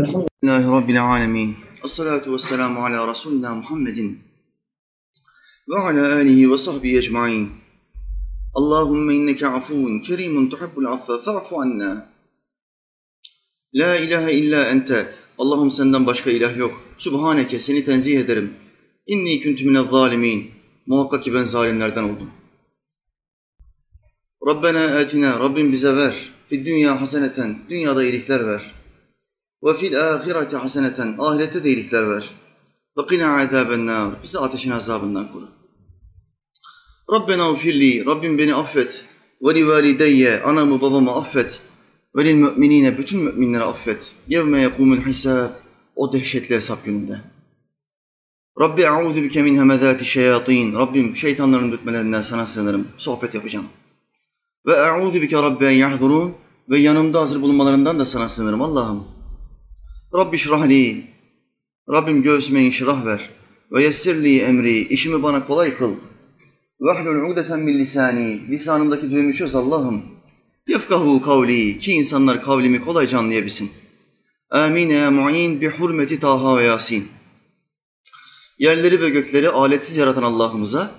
Elhamdülillahi Rabbil alemin. Esselatu vesselamu ala Resulina Muhammedin ve ala alihi ve sahbihi ecmain. Allahümme inneke afuvun kerimun tuhibbul affa fa'fu anna. La ilahe illa ente. Allah'ım senden başka ilah yok. Subhaneke seni tenzih ederim. İnni kuntu minel zalimin. Muhakkak ki ben zalimlerden oldum. Rabbena atina. Rabbim bize ver. Fid dünya haseneten. Dünyada iyilikler ver. Ve fil ahireti haseneten. Ahirette de iyilikler ver. Ve qina azaben nar. Bizi ateşin azabından koru. Rabbena ufirli. Rabbim beni affet. Ve li valideyye. Anamı babamı affet. Ve lil müminine. Bütün müminleri affet. Yevme yekumul hisab. O dehşetli hesap gününde. Rabbi a'udhu bike min hemezati şeyatin. Rabbim şeytanların dürtmelerinden sana sığınırım. Sohbet yapacağım. Ve a'udhu bike rabbi en yahdurun. Ve yanımda hazır bulunmalarından da sana sığınırım Allah'ım. Rabbi şrahli. Rabbim göğsüme inşirah ver. Ve yessirli emri. işimi bana kolay kıl. Vehlul ugdeten min lisani. Lisanımdaki düğümü çöz Allah'ım. Yefkahu kavli. Ki insanlar kavlimi kolayca anlayabilsin. Amin ya mu'in bi hurmeti Taha ve Yasin. Yerleri ve gökleri aletsiz yaratan Allah'ımıza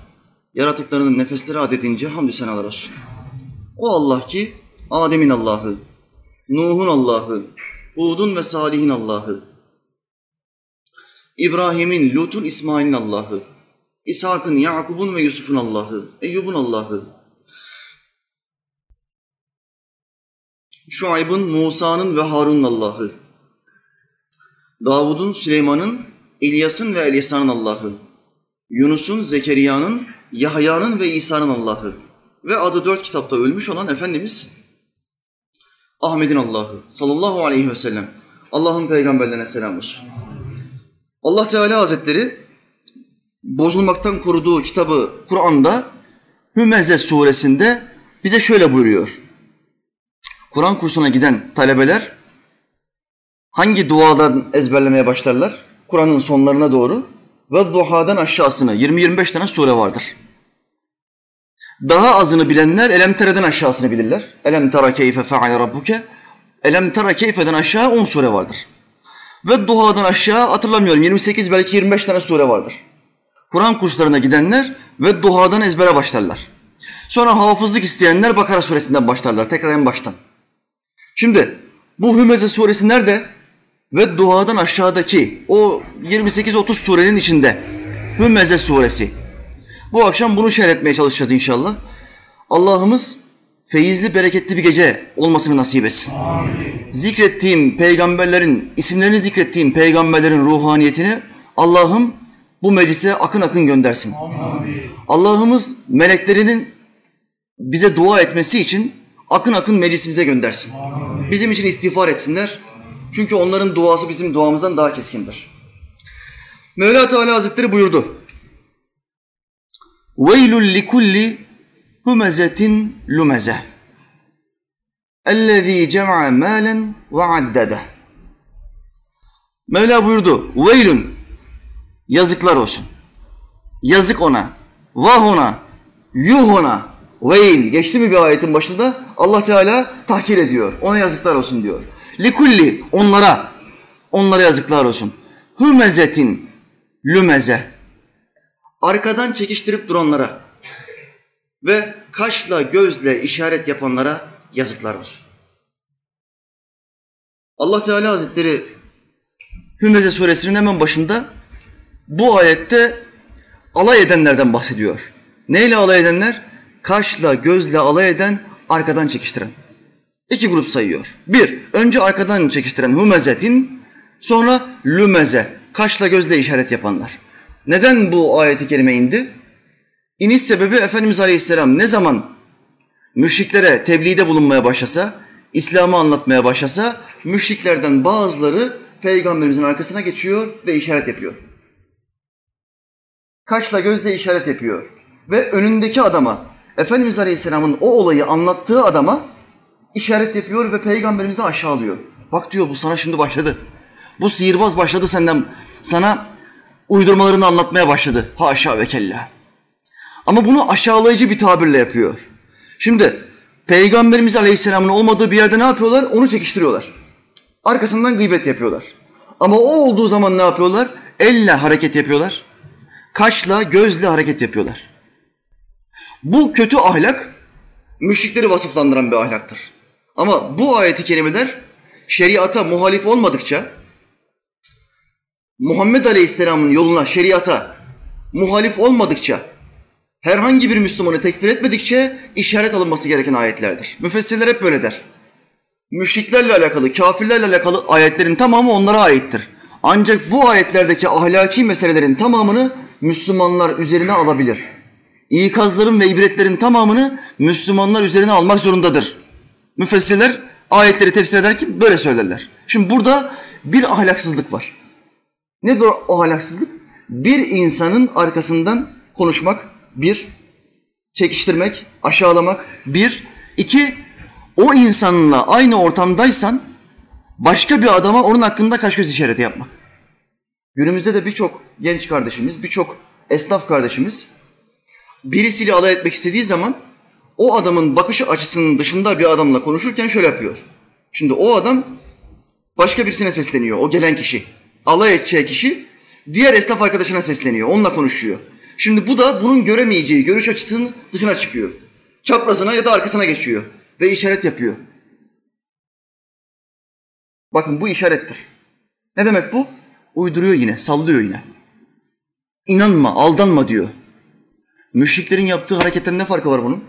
yaratıklarının nefesleri adedince hamdü senalar olsun. O Allah ki Adem'in Allah'ı, Nuh'un Allah'ı, Hud'un ve Salih'in Allah'ı, İbrahim'in, Lut'un, İsmail'in Allah'ı, İshak'ın, Yakub'un ve Yusuf'un Allah'ı, Eyyub'un Allah'ı, Şuayb'ın, Musa'nın ve Harun'un Allah'ı, Davud'un, Süleyman'ın, İlyas'ın ve Elyasa'nın Allah'ı, Yunus'un, Zekeriya'nın, Yahya'nın ve İsa'nın Allah'ı. Ve adı dört kitapta ölmüş olan Efendimiz Ahmet'in Allah'ı sallallahu aleyhi ve sellem. Allah'ın peygamberlerine selam olsun. Allah Teala Hazretleri bozulmaktan koruduğu kitabı Kur'an'da Hümeze suresinde bize şöyle buyuruyor. Kur'an kursuna giden talebeler hangi duadan ezberlemeye başlarlar? Kur'an'ın sonlarına doğru ve duhadan aşağısını 20-25 tane sure vardır. Daha azını bilenler Elem Tere'den aşağısını bilirler. Elem tera keyfe feale rabbuke. Elem tera keyfeden aşağı 10 sure vardır. Ve duhadan aşağı hatırlamıyorum 28 belki 25 tane sure vardır. Kur'an kurslarına gidenler ve duhadan ezbere başlarlar. Sonra hafızlık isteyenler Bakara suresinden başlarlar tekrar en baştan. Şimdi bu Hümeze suresi nerede? Ve duadan aşağıdaki o 28-30 surenin içinde Hümeze suresi. Bu akşam bunu şerh etmeye çalışacağız inşallah. Allah'ımız feyizli, bereketli bir gece olmasını nasip etsin. Amin. Zikrettiğim peygamberlerin, isimlerini zikrettiğim peygamberlerin ruhaniyetini Allah'ım bu meclise akın akın göndersin. Allah'ımız meleklerinin bize dua etmesi için akın akın meclisimize göndersin. Amin. Bizim için istiğfar etsinler. Çünkü onların duası bizim duamızdan daha keskindir. Mevla Teala Hazretleri buyurdu. وَيْلُ لِكُلِّ هُمَزَةٍ لُمَزَةٍ اَلَّذ۪ي جَمَعَ مَالًا وَعَدَّدَهُ Mevla buyurdu. Veylün yazıklar olsun. Yazık ona. Vah ona. Yuh ona. Veil. Geçti mi bir ayetin başında? Allah Teala tahkir ediyor. Ona yazıklar olsun diyor. Likulli onlara. Onlara yazıklar olsun. Hümezetin lümeze. Arkadan çekiştirip duranlara ve kaşla gözle işaret yapanlara yazıklar olsun. Allah Teala Hazretleri Hümeze suresinin hemen başında bu ayette alay edenlerden bahsediyor. Neyle alay edenler? Kaşla gözle alay eden, arkadan çekiştiren. İki grup sayıyor. Bir, önce arkadan çekiştiren humezetin, sonra lümeze, kaşla gözle işaret yapanlar. Neden bu ayeti kerime indi? İniş sebebi Efendimiz Aleyhisselam ne zaman müşriklere tebliğde bulunmaya başlasa, İslam'ı anlatmaya başlasa, müşriklerden bazıları Peygamberimizin arkasına geçiyor ve işaret yapıyor. Kaşla gözle işaret yapıyor. Ve önündeki adama, Efendimiz Aleyhisselam'ın o olayı anlattığı adama işaret yapıyor ve Peygamberimizi aşağılıyor. Bak diyor bu sana şimdi başladı. Bu sihirbaz başladı senden, sana uydurmalarını anlatmaya başladı. Haşa ve kella. Ama bunu aşağılayıcı bir tabirle yapıyor. Şimdi Peygamberimiz Aleyhisselam'ın olmadığı bir yerde ne yapıyorlar? Onu çekiştiriyorlar. Arkasından gıybet yapıyorlar. Ama o olduğu zaman ne yapıyorlar? Elle hareket yapıyorlar. Kaşla, gözle hareket yapıyorlar. Bu kötü ahlak müşrikleri vasıflandıran bir ahlaktır. Ama bu ayeti kerimeler şeriata muhalif olmadıkça Muhammed Aleyhisselam'ın yoluna, şeriata muhalif olmadıkça herhangi bir Müslümanı tekfir etmedikçe işaret alınması gereken ayetlerdir. Müfessirler hep böyle der. Müşriklerle alakalı, kafirlerle alakalı ayetlerin tamamı onlara aittir. Ancak bu ayetlerdeki ahlaki meselelerin tamamını Müslümanlar üzerine alabilir. İkazların ve ibretlerin tamamını Müslümanlar üzerine almak zorundadır. Müfessirler ayetleri tefsir ederken böyle söylerler. Şimdi burada bir ahlaksızlık var. Nedir o ahlaksızlık? Bir insanın arkasından konuşmak, bir, çekiştirmek, aşağılamak, bir, iki, o insanla aynı ortamdaysan başka bir adama onun hakkında kaş göz işareti yapmak. Günümüzde de birçok genç kardeşimiz, birçok esnaf kardeşimiz birisiyle alay etmek istediği zaman o adamın bakış açısının dışında bir adamla konuşurken şöyle yapıyor. Şimdi o adam başka birisine sesleniyor, o gelen kişi. Alay edeceği kişi diğer esnaf arkadaşına sesleniyor, onunla konuşuyor. Şimdi bu da bunun göremeyeceği görüş açısının dışına çıkıyor. Çaprazına ya da arkasına geçiyor ve işaret yapıyor. Bakın bu işarettir. Ne demek bu? Uyduruyor yine, sallıyor yine. İnanma, aldanma diyor. Müşriklerin yaptığı hareketten ne farkı var bunun?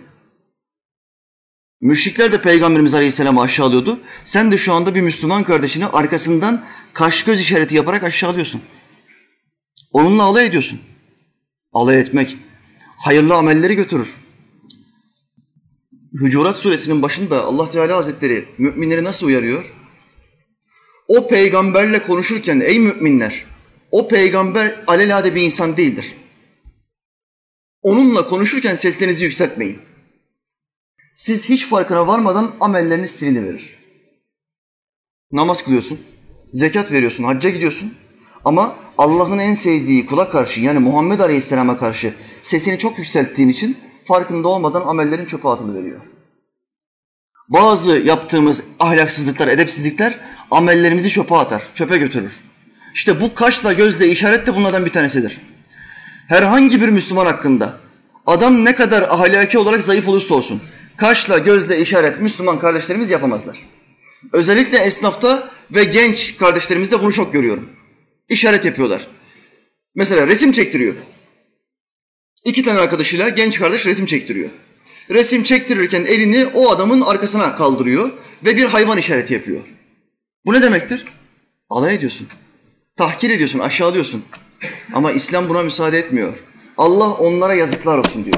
Müşrikler de Peygamberimiz Aleyhisselam'ı aşağılıyordu. Sen de şu anda bir Müslüman kardeşini arkasından kaş göz işareti yaparak aşağılıyorsun. Onunla alay ediyorsun. Alay etmek hayırlı amelleri götürür. Hucurat suresinin başında Allah Teala Hazretleri müminleri nasıl uyarıyor? O peygamberle konuşurken ey müminler, o peygamber alelade bir insan değildir. Onunla konuşurken seslerinizi yükseltmeyin. Siz hiç farkına varmadan amelleriniz siliniverir. Namaz kılıyorsun, zekat veriyorsun, hacca gidiyorsun. Ama Allah'ın en sevdiği kula karşı yani Muhammed Aleyhisselam'a karşı sesini çok yükselttiğin için farkında olmadan amellerin çöpe atılıveriyor. Bazı yaptığımız ahlaksızlıklar, edepsizlikler amellerimizi çöpe atar, çöpe götürür. İşte bu kaşla gözle işaret de bunlardan bir tanesidir. Herhangi bir Müslüman hakkında adam ne kadar ahlaki olarak zayıf olursa olsun kaşla gözle işaret Müslüman kardeşlerimiz yapamazlar. Özellikle esnafta ve genç kardeşlerimizde bunu çok görüyorum. İşaret yapıyorlar. Mesela resim çektiriyor. İki tane arkadaşıyla genç kardeş resim çektiriyor. Resim çektirirken elini o adamın arkasına kaldırıyor ve bir hayvan işareti yapıyor. Bu ne demektir? Alay ediyorsun. Tahkir ediyorsun, aşağılıyorsun. Ama İslam buna müsaade etmiyor. Allah onlara yazıklar olsun diyor.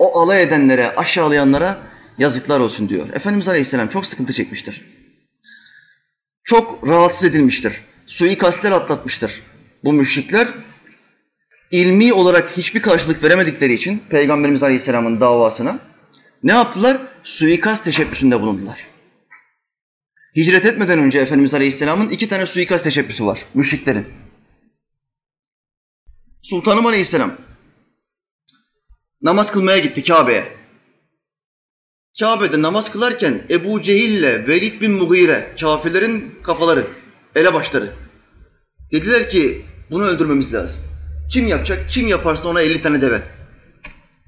O alay edenlere, aşağılayanlara yazıklar olsun diyor. Efendimiz Aleyhisselam çok sıkıntı çekmiştir. Çok rahatsız edilmiştir. Suikastler atlatmıştır. Bu müşrikler ilmi olarak hiçbir karşılık veremedikleri için Peygamberimiz Aleyhisselam'ın davasına ne yaptılar? Suikast teşebbüsünde bulundular. Hicret etmeden önce Efendimiz Aleyhisselam'ın iki tane suikast teşebbüsü var müşriklerin. Sultanım Aleyhisselam namaz kılmaya gitti Kabe'ye. Kabe'de namaz kılarken Ebu Cehil ile Velid bin Mughire, kafirlerin kafaları, elebaşları. Dediler ki bunu öldürmemiz lazım. Kim yapacak? Kim yaparsa ona 50 tane deve.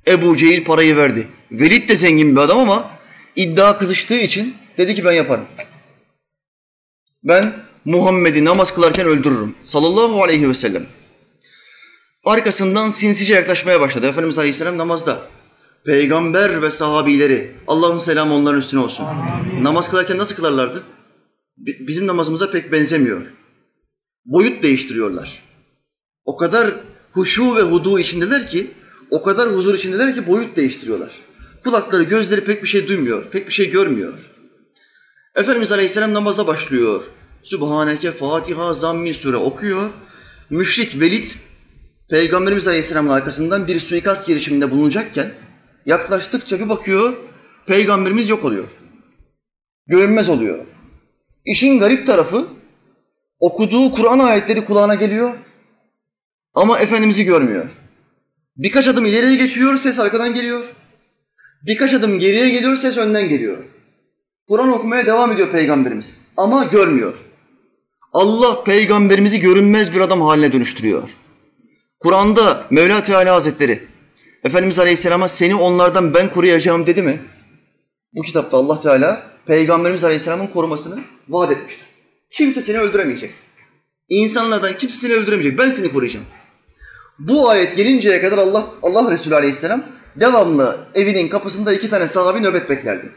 Ebu Cehil parayı verdi. Velid de zengin bir adam ama iddia kızıştığı için dedi ki ben yaparım. Ben Muhammed'i namaz kılarken öldürürüm. Sallallahu aleyhi ve sellem. Arkasından sinsice yaklaşmaya başladı. Efendimiz Aleyhisselam namazda. Peygamber ve sahabileri, Allah'ın selamı onların üstüne olsun. Amin. Namaz kılarken nasıl kılarlardı? Bizim namazımıza pek benzemiyor. Boyut değiştiriyorlar. O kadar huşu ve hudu içindeler ki, o kadar huzur içindeler ki boyut değiştiriyorlar. Kulakları, gözleri pek bir şey duymuyor, pek bir şey görmüyor. Efendimiz Aleyhisselam namaza başlıyor. Sübhaneke Fatiha Zammi Sure okuyor. Müşrik Velid Peygamberimiz Aleyhisselam'ın arkasından bir suikast girişiminde bulunacakken yaklaştıkça bir bakıyor Peygamberimiz yok oluyor. Görünmez oluyor. İşin garip tarafı okuduğu Kur'an ayetleri kulağına geliyor ama Efendimiz'i görmüyor. Birkaç adım ileriye geçiyor, ses arkadan geliyor. Birkaç adım geriye geliyor, ses önden geliyor. Kur'an okumaya devam ediyor Peygamberimiz ama görmüyor. Allah peygamberimizi görünmez bir adam haline dönüştürüyor. Kur'an'da Mevla Teala Hazretleri Efendimiz Aleyhisselam'a seni onlardan ben koruyacağım dedi mi? Bu kitapta Allah Teala Peygamberimiz Aleyhisselam'ın korumasını vaat etmiştir. Kimse seni öldüremeyecek. İnsanlardan kimse seni öldüremeyecek. Ben seni koruyacağım. Bu ayet gelinceye kadar Allah Allah Resulü Aleyhisselam devamlı evinin kapısında iki tane sahabi nöbet beklerdi.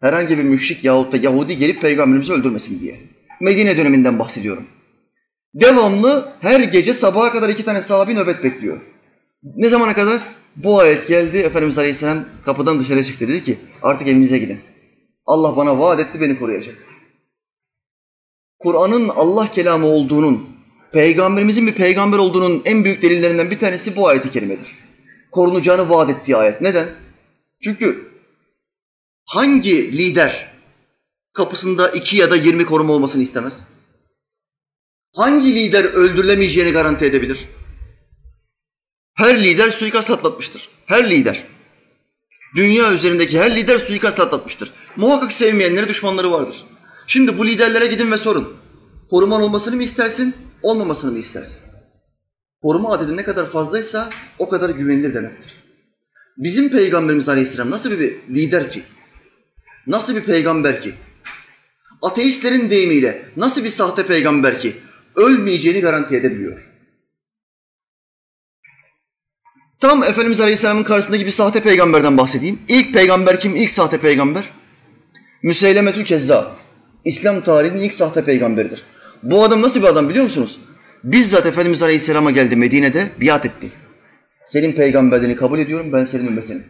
Herhangi bir müşrik yahut da Yahudi gelip peygamberimizi öldürmesin diye. Medine döneminden bahsediyorum. Devamlı her gece sabaha kadar iki tane sahabi nöbet bekliyor. Ne zamana kadar? Bu ayet geldi. Efendimiz Aleyhisselam kapıdan dışarı çıktı. Dedi ki artık evinize gidin. Allah bana vaat etti beni koruyacak. Kur'an'ın Allah kelamı olduğunun, peygamberimizin bir peygamber olduğunun en büyük delillerinden bir tanesi bu ayeti kerimedir. Korunacağını vaat ettiği ayet. Neden? Çünkü hangi lider kapısında iki ya da yirmi koruma olmasını istemez? Hangi lider öldürülemeyeceğini garanti edebilir? Her lider suikast atlatmıştır. Her lider. Dünya üzerindeki her lider suikast atlatmıştır. Muhakkak sevmeyenleri, düşmanları vardır. Şimdi bu liderlere gidin ve sorun. Koruman olmasını mı istersin, olmamasını mı istersin? Koruma adedi ne kadar fazlaysa o kadar güvenilir demektir. Bizim Peygamberimiz Aleyhisselam nasıl bir lider ki? Nasıl bir peygamber ki? Ateistlerin deyimiyle nasıl bir sahte peygamber ki? Ölmeyeceğini garanti edebiliyor. Tam Efendimiz Aleyhisselam'ın karşısındaki bir sahte peygamberden bahsedeyim. İlk peygamber kim? İlk sahte peygamber? Müseylemetül Kezzab. İslam tarihinin ilk sahte peygamberidir. Bu adam nasıl bir adam biliyor musunuz? Bizzat Efendimiz Aleyhisselam'a geldi Medine'de biat etti. Senin peygamberliğini kabul ediyorum, ben senin ümmetinim.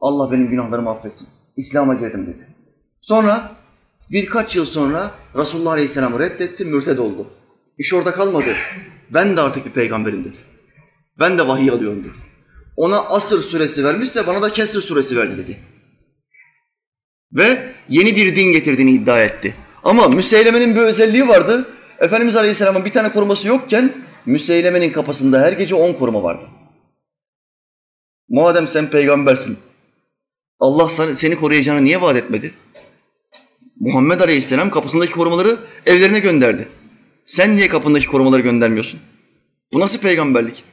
Allah benim günahlarımı affetsin. İslam'a girdim dedi. Sonra birkaç yıl sonra Resulullah Aleyhisselam'ı reddetti, mürted oldu. İş orada kalmadı. Ben de artık bir peygamberim dedi. Ben de vahiy alıyorum dedi. Ona asır suresi vermişse bana da kesir suresi verdi dedi. Ve yeni bir din getirdiğini iddia etti. Ama Müseyleme'nin bir özelliği vardı. Efendimiz Aleyhisselam'ın bir tane koruması yokken Müseyleme'nin kapısında her gece on koruma vardı. Madem sen peygambersin, Allah seni koruyacağını niye vaat etmedi? Muhammed Aleyhisselam kapısındaki korumaları evlerine gönderdi. Sen niye kapındaki korumaları göndermiyorsun? Bu nasıl peygamberlik?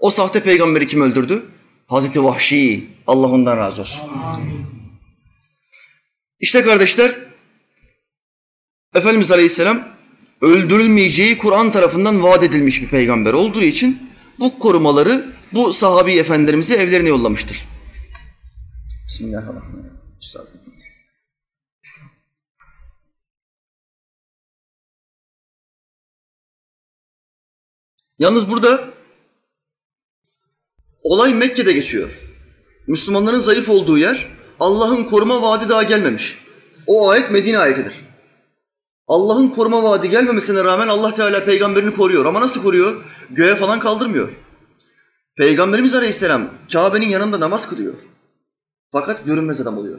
O sahte peygamberi kim öldürdü? Hazreti Vahşi. Allah ondan razı olsun. İşte kardeşler, Efendimiz Aleyhisselam öldürülmeyeceği Kur'an tarafından vaat edilmiş bir peygamber olduğu için bu korumaları bu sahabi efendilerimize evlerine yollamıştır. Bismillahirrahmanirrahim. Yalnız burada olay Mekke'de geçiyor. Müslümanların zayıf olduğu yer Allah'ın koruma vaadi daha gelmemiş. O ayet Medine ayetidir. Allah'ın koruma vaadi gelmemesine rağmen Allah Teala peygamberini koruyor. Ama nasıl koruyor? Göğe falan kaldırmıyor. Peygamberimiz Aleyhisselam Kabe'nin yanında namaz kılıyor. Fakat görünmez adam oluyor.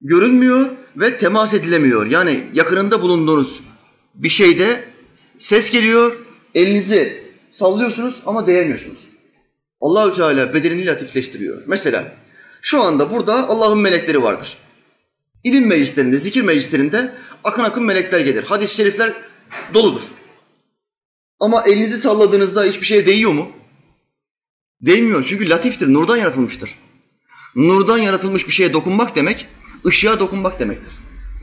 Görünmüyor ve temas edilemiyor. Yani yakınında bulunduğunuz bir şeyde ses geliyor, elinizi sallıyorsunuz ama değemiyorsunuz. Allahü Teala bedenini latifleştiriyor. Mesela şu anda burada Allah'ın melekleri vardır. İlim meclislerinde, zikir meclislerinde akın akın melekler gelir. Hadis-i şerifler doludur. Ama elinizi salladığınızda hiçbir şeye değiyor mu? Değmiyor çünkü latiftir, nurdan yaratılmıştır. Nurdan yaratılmış bir şeye dokunmak demek, ışığa dokunmak demektir.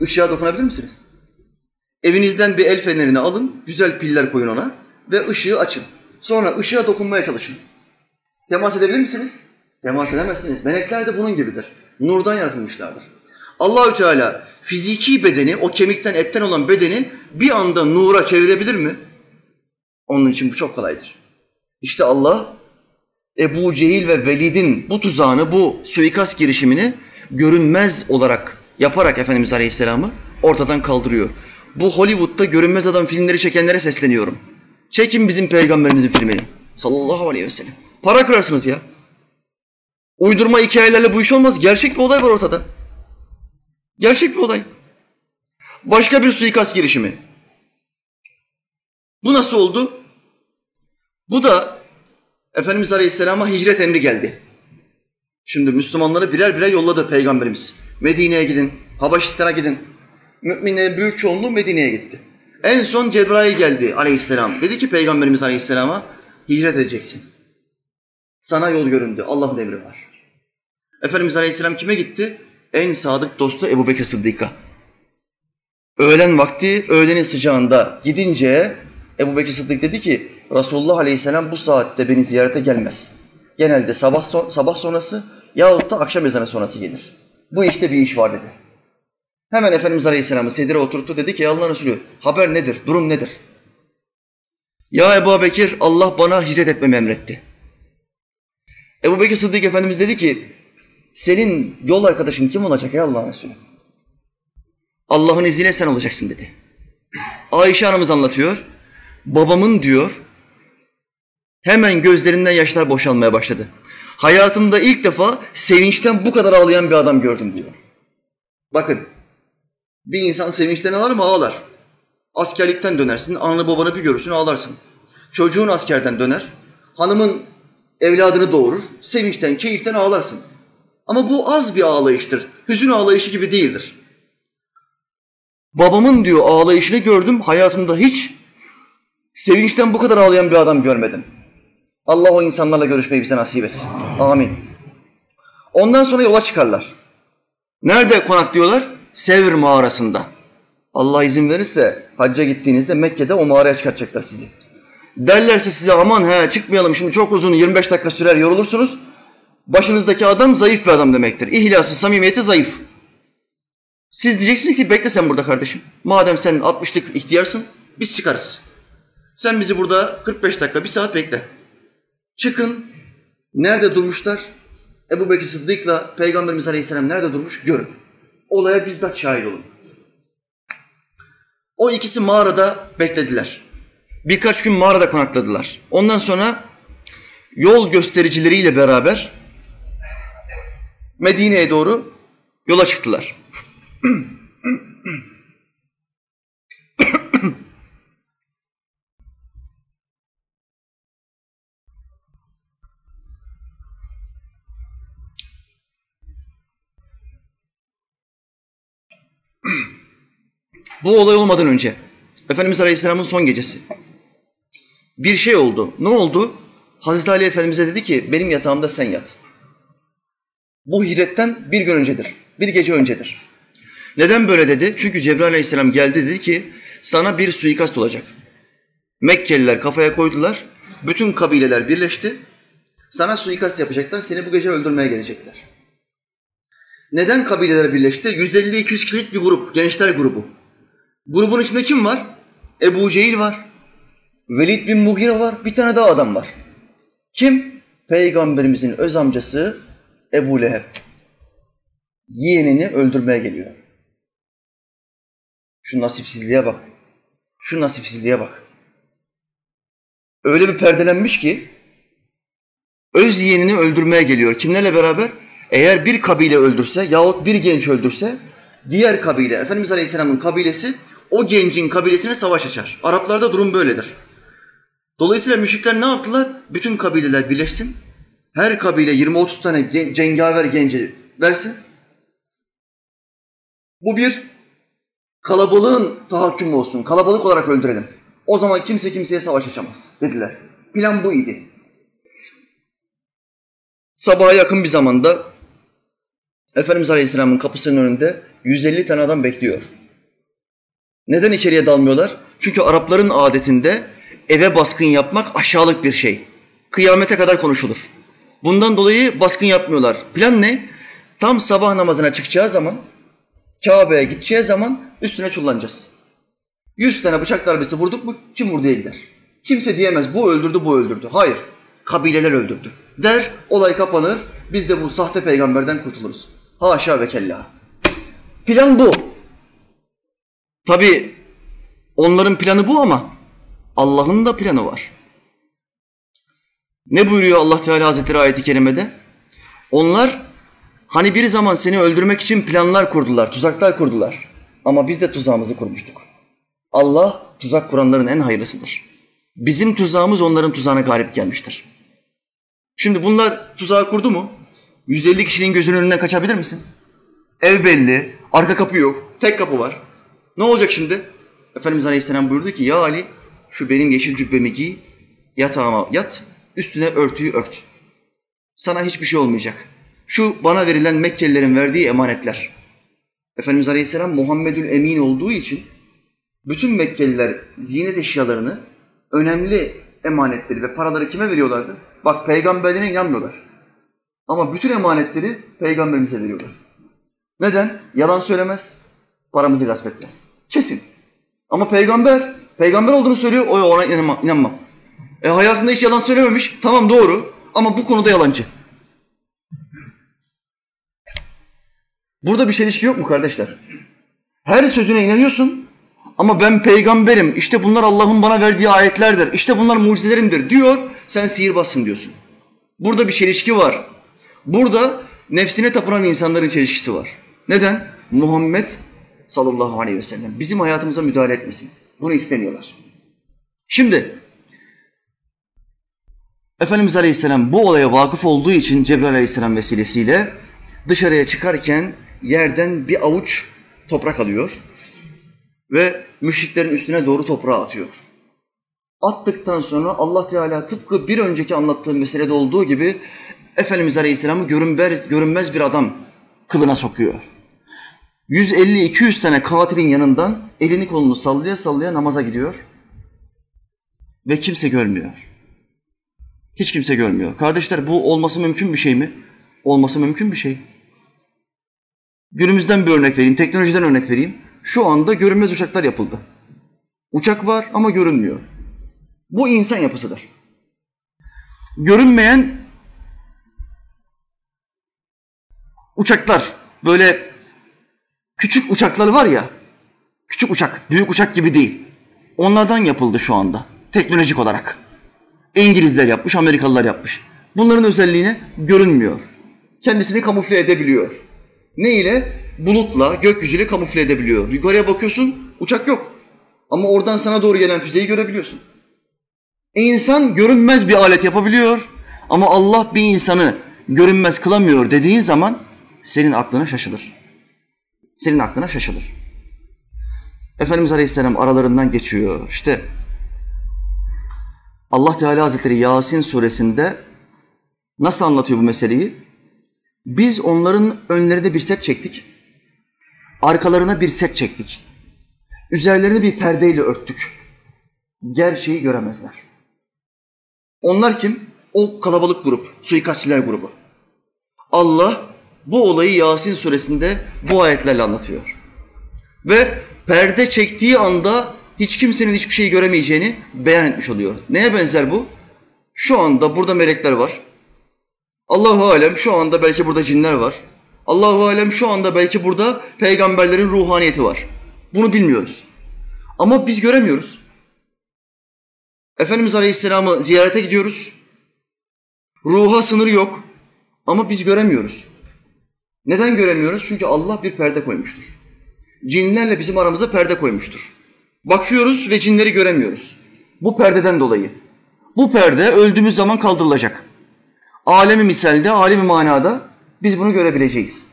Işığa dokunabilir misiniz? Evinizden bir el fenerini alın, güzel piller koyun ona ve ışığı açın. Sonra ışığa dokunmaya çalışın. Temas edebilir misiniz? Temas edemezsiniz. Melekler de bunun gibidir. Nurdan yaratılmışlardır. Allahü Teala fiziki bedeni, o kemikten, etten olan bedeni bir anda nura çevirebilir mi? Onun için bu çok kolaydır. İşte Allah Ebu Cehil ve Velid'in bu tuzağını, bu suikast girişimini görünmez olarak yaparak Efendimiz Aleyhisselam'ı ortadan kaldırıyor. Bu Hollywood'da görünmez adam filmleri çekenlere sesleniyorum. Çekin bizim peygamberimizin filmini. Sallallahu aleyhi ve sellem. Para kırarsınız ya. Uydurma hikayelerle bu iş olmaz. Gerçek bir olay var ortada. Gerçek bir olay. Başka bir suikast girişimi. Bu nasıl oldu? Bu da Efendimiz Aleyhisselam'a hicret emri geldi. Şimdi Müslümanları birer birer yolladı Peygamberimiz. Medine'ye gidin, Habeşistan'a gidin. Müminlerin büyük çoğunluğu Medine'ye gitti. En son Cebrail geldi aleyhisselam. Dedi ki Peygamberimiz aleyhisselama hicret edeceksin. Sana yol göründü. Allah'ın emri var. Efendimiz aleyhisselam kime gitti? En sadık dostu Ebu Bekir Sıddık'a. Öğlen vakti, öğlenin sıcağında gidince Ebu Bekir Sıddık dedi ki Resulullah aleyhisselam bu saatte beni ziyarete gelmez. Genelde sabah, sabah sonrası yahut da akşam ezanı sonrası gelir. Bu işte bir iş var dedi. Hemen Efendimiz Aleyhisselam'ı sedire oturttu dedi ki Allah'ın Resulü haber nedir, durum nedir? Ya Ebu Bekir Allah bana hicret etmemi emretti. Ebu Bekir Sıddık Efendimiz dedi ki senin yol arkadaşın kim olacak ey Allah'ın Resulü? Allah'ın izniyle sen olacaksın dedi. Ayşe anamız anlatıyor. Babamın diyor hemen gözlerinden yaşlar boşalmaya başladı. Hayatımda ilk defa sevinçten bu kadar ağlayan bir adam gördüm diyor. Bakın bir insan sevinçten ağlar mı? Ağlar. Askerlikten dönersin, ananı babanı bir görürsün ağlarsın. Çocuğun askerden döner, hanımın evladını doğurur, sevinçten, keyiften ağlarsın. Ama bu az bir ağlayıştır. Hüzün ağlayışı gibi değildir. Babamın diyor ağlayışını gördüm, hayatımda hiç sevinçten bu kadar ağlayan bir adam görmedim. Allah o insanlarla görüşmeyi bize nasip etsin. Amin. Ondan sonra yola çıkarlar. Nerede konaklıyorlar? Sevr mağarasında. Allah izin verirse hacca gittiğinizde Mekke'de o mağaraya çıkartacaklar sizi. Derlerse size aman he çıkmayalım şimdi çok uzun 25 dakika sürer yorulursunuz. Başınızdaki adam zayıf bir adam demektir. İhlası, samimiyeti zayıf. Siz diyeceksiniz ki bekle sen burada kardeşim. Madem sen 60'lık ihtiyarsın biz çıkarız. Sen bizi burada 45 dakika, bir saat bekle. Çıkın. Nerede durmuşlar? Ebu Bekir Sıddık'la Peygamberimiz Aleyhisselam nerede durmuş? Görün. Olaya bizzat şahit olun. O ikisi mağarada beklediler. Birkaç gün mağarada konakladılar. Ondan sonra yol göstericileriyle beraber Medine'ye doğru yola çıktılar. Bu olay olmadan önce Efendimiz Aleyhisselam'ın son gecesi bir şey oldu. Ne oldu? Hazreti Ali Efendimiz'e dedi ki benim yatağımda sen yat. Bu hicretten bir gün öncedir. Bir gece öncedir. Neden böyle dedi? Çünkü Cebrail Aleyhisselam geldi dedi ki sana bir suikast olacak. Mekkeliler kafaya koydular. Bütün kabileler birleşti. Sana suikast yapacaklar. Seni bu gece öldürmeye gelecekler. Neden kabileler birleşti? 150-200 kişilik bir grup, gençler grubu. Grubun içinde kim var? Ebu Cehil var. Velid bin Mughire var. Bir tane daha adam var. Kim? Peygamberimizin öz amcası Ebu Leheb. Yeğenini öldürmeye geliyor. Şu nasipsizliğe bak. Şu nasipsizliğe bak. Öyle bir perdelenmiş ki öz yeğenini öldürmeye geliyor. Kimlerle beraber? Eğer bir kabile öldürse yahut bir genç öldürse diğer kabile, Efendimiz Aleyhisselam'ın kabilesi o gencin kabilesine savaş açar. Araplarda durum böyledir. Dolayısıyla müşrikler ne yaptılar? Bütün kabileler birleşsin. Her kabile 20-30 tane cengaver genci versin. Bu bir kalabalığın tahakkümü olsun. Kalabalık olarak öldürelim. O zaman kimse kimseye savaş açamaz dediler. Plan bu idi. Sabaha yakın bir zamanda Efendimiz Aleyhisselam'ın kapısının önünde 150 tane adam bekliyor. Neden içeriye dalmıyorlar? Çünkü Arapların adetinde eve baskın yapmak aşağılık bir şey. Kıyamete kadar konuşulur. Bundan dolayı baskın yapmıyorlar. Plan ne? Tam sabah namazına çıkacağı zaman, Kabe'ye gideceği zaman üstüne çullanacağız. Yüz tane bıçak darbesi vurduk mu kim vurduya gider. Kimse diyemez bu öldürdü bu öldürdü. Hayır. Kabileler öldürdü. Der olay kapanır. Biz de bu sahte peygamberden kurtuluruz. Haşa ve kella. Plan bu. Tabi onların planı bu ama Allah'ın da planı var. Ne buyuruyor Allah Teala Hazretleri ayeti kerimede? Onlar hani bir zaman seni öldürmek için planlar kurdular, tuzaklar kurdular. Ama biz de tuzağımızı kurmuştuk. Allah tuzak kuranların en hayırlısıdır. Bizim tuzağımız onların tuzağına galip gelmiştir. Şimdi bunlar tuzağı kurdu mu? 150 kişinin gözünün önünden kaçabilir misin? Ev belli, arka kapı yok, tek kapı var. Ne olacak şimdi? Efendimiz Aleyhisselam buyurdu ki ya Ali şu benim yeşil cübbemi giy, yatağıma yat, üstüne örtüyü ört. Sana hiçbir şey olmayacak. Şu bana verilen Mekkelilerin verdiği emanetler. Efendimiz Aleyhisselam Muhammedül Emin olduğu için bütün Mekkeliler ziynet eşyalarını, önemli emanetleri ve paraları kime veriyorlardı? Bak peygamberine inanmıyorlar. Ama bütün emanetleri peygamberimize veriyorlar. Neden? Yalan söylemez, paramızı gasp etmez. Kesin. Ama peygamber, peygamber olduğunu söylüyor, o ona inanma, inanmam. E hayatında hiç yalan söylememiş, tamam doğru ama bu konuda yalancı. Burada bir çelişki yok mu kardeşler? Her sözüne inanıyorsun ama ben peygamberim, işte bunlar Allah'ın bana verdiği ayetlerdir, işte bunlar mucizelerimdir diyor, sen sihirbazsın diyorsun. Burada bir çelişki var. Burada nefsine tapınan insanların çelişkisi var. Neden? Muhammed sallallahu aleyhi ve sellem bizim hayatımıza müdahale etmesin. Bunu istemiyorlar. Şimdi Efendimiz Aleyhisselam bu olaya vakıf olduğu için Cebrail Aleyhisselam vesilesiyle dışarıya çıkarken yerden bir avuç toprak alıyor ve müşriklerin üstüne doğru toprağı atıyor. Attıktan sonra Allah Teala tıpkı bir önceki anlattığım meselede olduğu gibi Efendimiz Aleyhisselam'ı görünmez, görünmez bir adam kılına sokuyor. 150-200 tane katilin yanından elini kolunu sallaya sallaya namaza gidiyor ve kimse görmüyor. Hiç kimse görmüyor. Kardeşler bu olması mümkün bir şey mi? Olması mümkün bir şey. Günümüzden bir örnek vereyim, teknolojiden örnek vereyim. Şu anda görünmez uçaklar yapıldı. Uçak var ama görünmüyor. Bu insan yapısıdır. Görünmeyen uçaklar, böyle küçük uçaklar var ya, küçük uçak, büyük uçak gibi değil. Onlardan yapıldı şu anda, teknolojik olarak. İngilizler yapmış, Amerikalılar yapmış. Bunların özelliğine görünmüyor. Kendisini kamufle edebiliyor. Ne ile? Bulutla, gökyüzüyle kamufle edebiliyor. Yukarıya bakıyorsun, uçak yok. Ama oradan sana doğru gelen füzeyi görebiliyorsun. İnsan görünmez bir alet yapabiliyor ama Allah bir insanı görünmez kılamıyor dediğin zaman senin aklına şaşılır. Senin aklına şaşılır. Efendimiz Aleyhisselam aralarından geçiyor. İşte Allah Teala Hazretleri Yasin suresinde nasıl anlatıyor bu meseleyi? Biz onların önlerinde bir set çektik. Arkalarına bir set çektik. Üzerlerini bir perdeyle örttük. Gerçeği göremezler. Onlar kim? O kalabalık grup, suikastçiler grubu. Allah bu olayı Yasin suresinde bu ayetlerle anlatıyor. Ve perde çektiği anda hiç kimsenin hiçbir şey göremeyeceğini beyan etmiş oluyor. Neye benzer bu? Şu anda burada melekler var. Allahu alem şu anda belki burada cinler var. Allahu alem şu anda belki burada peygamberlerin ruhaniyeti var. Bunu bilmiyoruz. Ama biz göremiyoruz. Efendimiz Aleyhisselam'ı ziyarete gidiyoruz. Ruha sınır yok ama biz göremiyoruz. Neden göremiyoruz? Çünkü Allah bir perde koymuştur. Cinlerle bizim aramıza perde koymuştur. Bakıyoruz ve cinleri göremiyoruz. Bu perdeden dolayı. Bu perde öldüğümüz zaman kaldırılacak. Alemi misalde, alemi manada biz bunu görebileceğiz.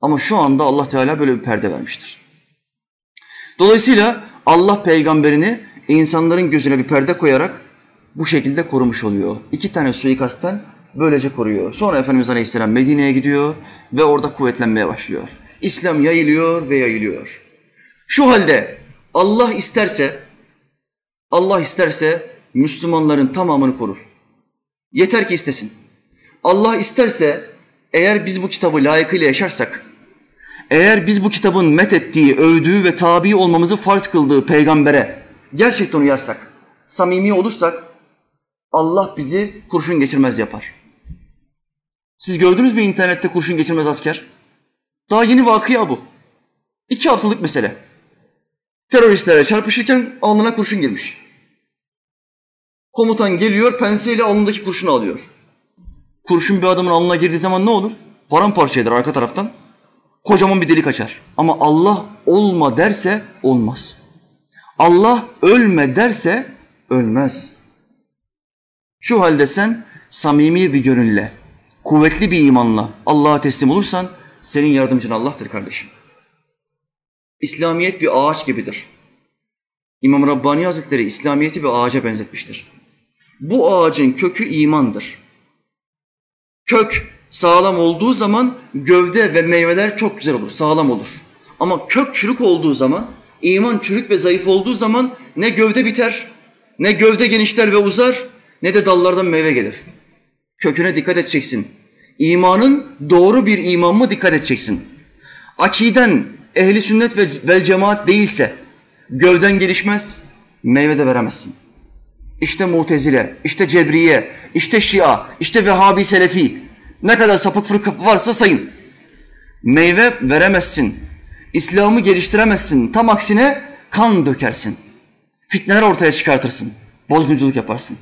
Ama şu anda Allah Teala böyle bir perde vermiştir. Dolayısıyla Allah peygamberini insanların gözüne bir perde koyarak bu şekilde korumuş oluyor. İki tane suikastten böylece koruyor. Sonra Efendimiz Aleyhisselam Medine'ye gidiyor ve orada kuvvetlenmeye başlıyor. İslam yayılıyor ve yayılıyor. Şu halde Allah isterse, Allah isterse Müslümanların tamamını korur. Yeter ki istesin. Allah isterse eğer biz bu kitabı layıkıyla yaşarsak, eğer biz bu kitabın met ettiği, övdüğü ve tabi olmamızı farz kıldığı peygambere gerçekten uyarsak, samimi olursak Allah bizi kurşun geçirmez yapar. Siz gördünüz mü internette kurşun geçirmez asker? Daha yeni vakıya bu. İki haftalık mesele. Teröristlere çarpışırken alnına kurşun girmiş. Komutan geliyor, penseyle alnındaki kurşunu alıyor. Kurşun bir adamın alnına girdiği zaman ne olur? Paramparça eder arka taraftan. Kocaman bir delik açar. Ama Allah olma derse olmaz. Allah ölme derse ölmez. Şu halde sen samimi bir gönülle, kuvvetli bir imanla Allah'a teslim olursan senin yardımcın Allah'tır kardeşim. İslamiyet bir ağaç gibidir. İmam Rabbani Hazretleri İslamiyet'i bir ağaca benzetmiştir. Bu ağacın kökü imandır. Kök sağlam olduğu zaman gövde ve meyveler çok güzel olur, sağlam olur. Ama kök çürük olduğu zaman, iman çürük ve zayıf olduğu zaman ne gövde biter, ne gövde genişler ve uzar, ne de dallardan meyve gelir. Köküne dikkat edeceksin. İmanın doğru bir iman mı dikkat edeceksin. Akiden ehli sünnet ve vel cemaat değilse gövden gelişmez, meyve de veremezsin. İşte Mutezile, işte Cebriye, işte Şia, işte Vehhabi Selefi. Ne kadar sapık fırka varsa sayın. Meyve veremezsin. İslam'ı geliştiremezsin. Tam aksine kan dökersin. Fitneler ortaya çıkartırsın. Bozgunculuk yaparsın.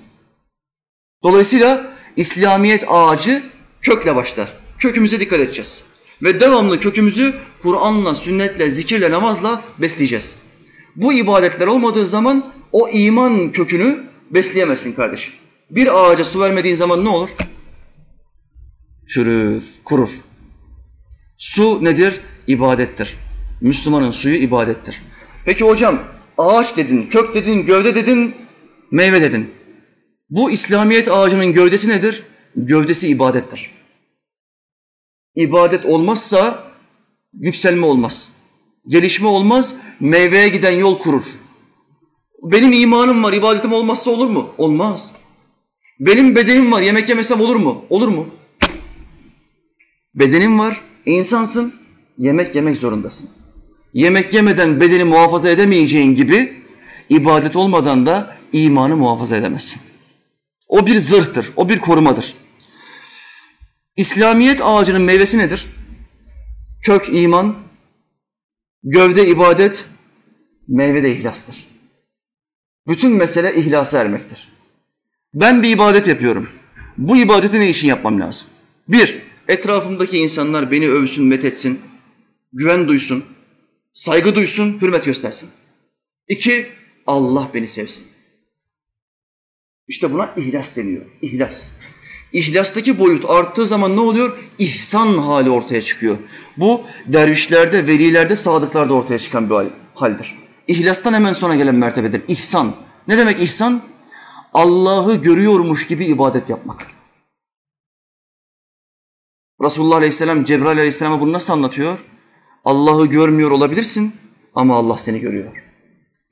Dolayısıyla İslamiyet ağacı kökle başlar. Kökümüze dikkat edeceğiz. Ve devamlı kökümüzü Kur'an'la, sünnetle, zikirle, namazla besleyeceğiz. Bu ibadetler olmadığı zaman o iman kökünü besleyemezsin kardeşim. Bir ağaca su vermediğin zaman ne olur? Çürür, kurur. Su nedir? İbadettir. Müslümanın suyu ibadettir. Peki hocam ağaç dedin, kök dedin, gövde dedin, meyve dedin. Bu İslamiyet ağacının gövdesi nedir? Gövdesi ibadettir. İbadet olmazsa yükselme olmaz. Gelişme olmaz, meyveye giden yol kurur. Benim imanım var, ibadetim olmazsa olur mu? Olmaz. Benim bedenim var, yemek yemesem olur mu? Olur mu? Bedenim var, insansın, yemek yemek zorundasın. Yemek yemeden bedeni muhafaza edemeyeceğin gibi ibadet olmadan da imanı muhafaza edemezsin. O bir zırhtır, o bir korumadır. İslamiyet ağacının meyvesi nedir? Kök iman, gövde ibadet, meyve de ihlastır. Bütün mesele ihlasa ermektir. Ben bir ibadet yapıyorum. Bu ibadeti ne için yapmam lazım? Bir, etrafımdaki insanlar beni övsün, methetsin, güven duysun, saygı duysun, hürmet göstersin. İki, Allah beni sevsin. İşte buna ihlas deniyor. İhlas. İhlastaki boyut arttığı zaman ne oluyor? İhsan hali ortaya çıkıyor. Bu dervişlerde, velilerde, sadıklarda ortaya çıkan bir haldir. İhlastan hemen sonra gelen mertebedir. İhsan. Ne demek ihsan? Allah'ı görüyormuş gibi ibadet yapmak. Resulullah Aleyhisselam Cebrail Aleyhisselam'a bunu nasıl anlatıyor? Allah'ı görmüyor olabilirsin ama Allah seni görüyor.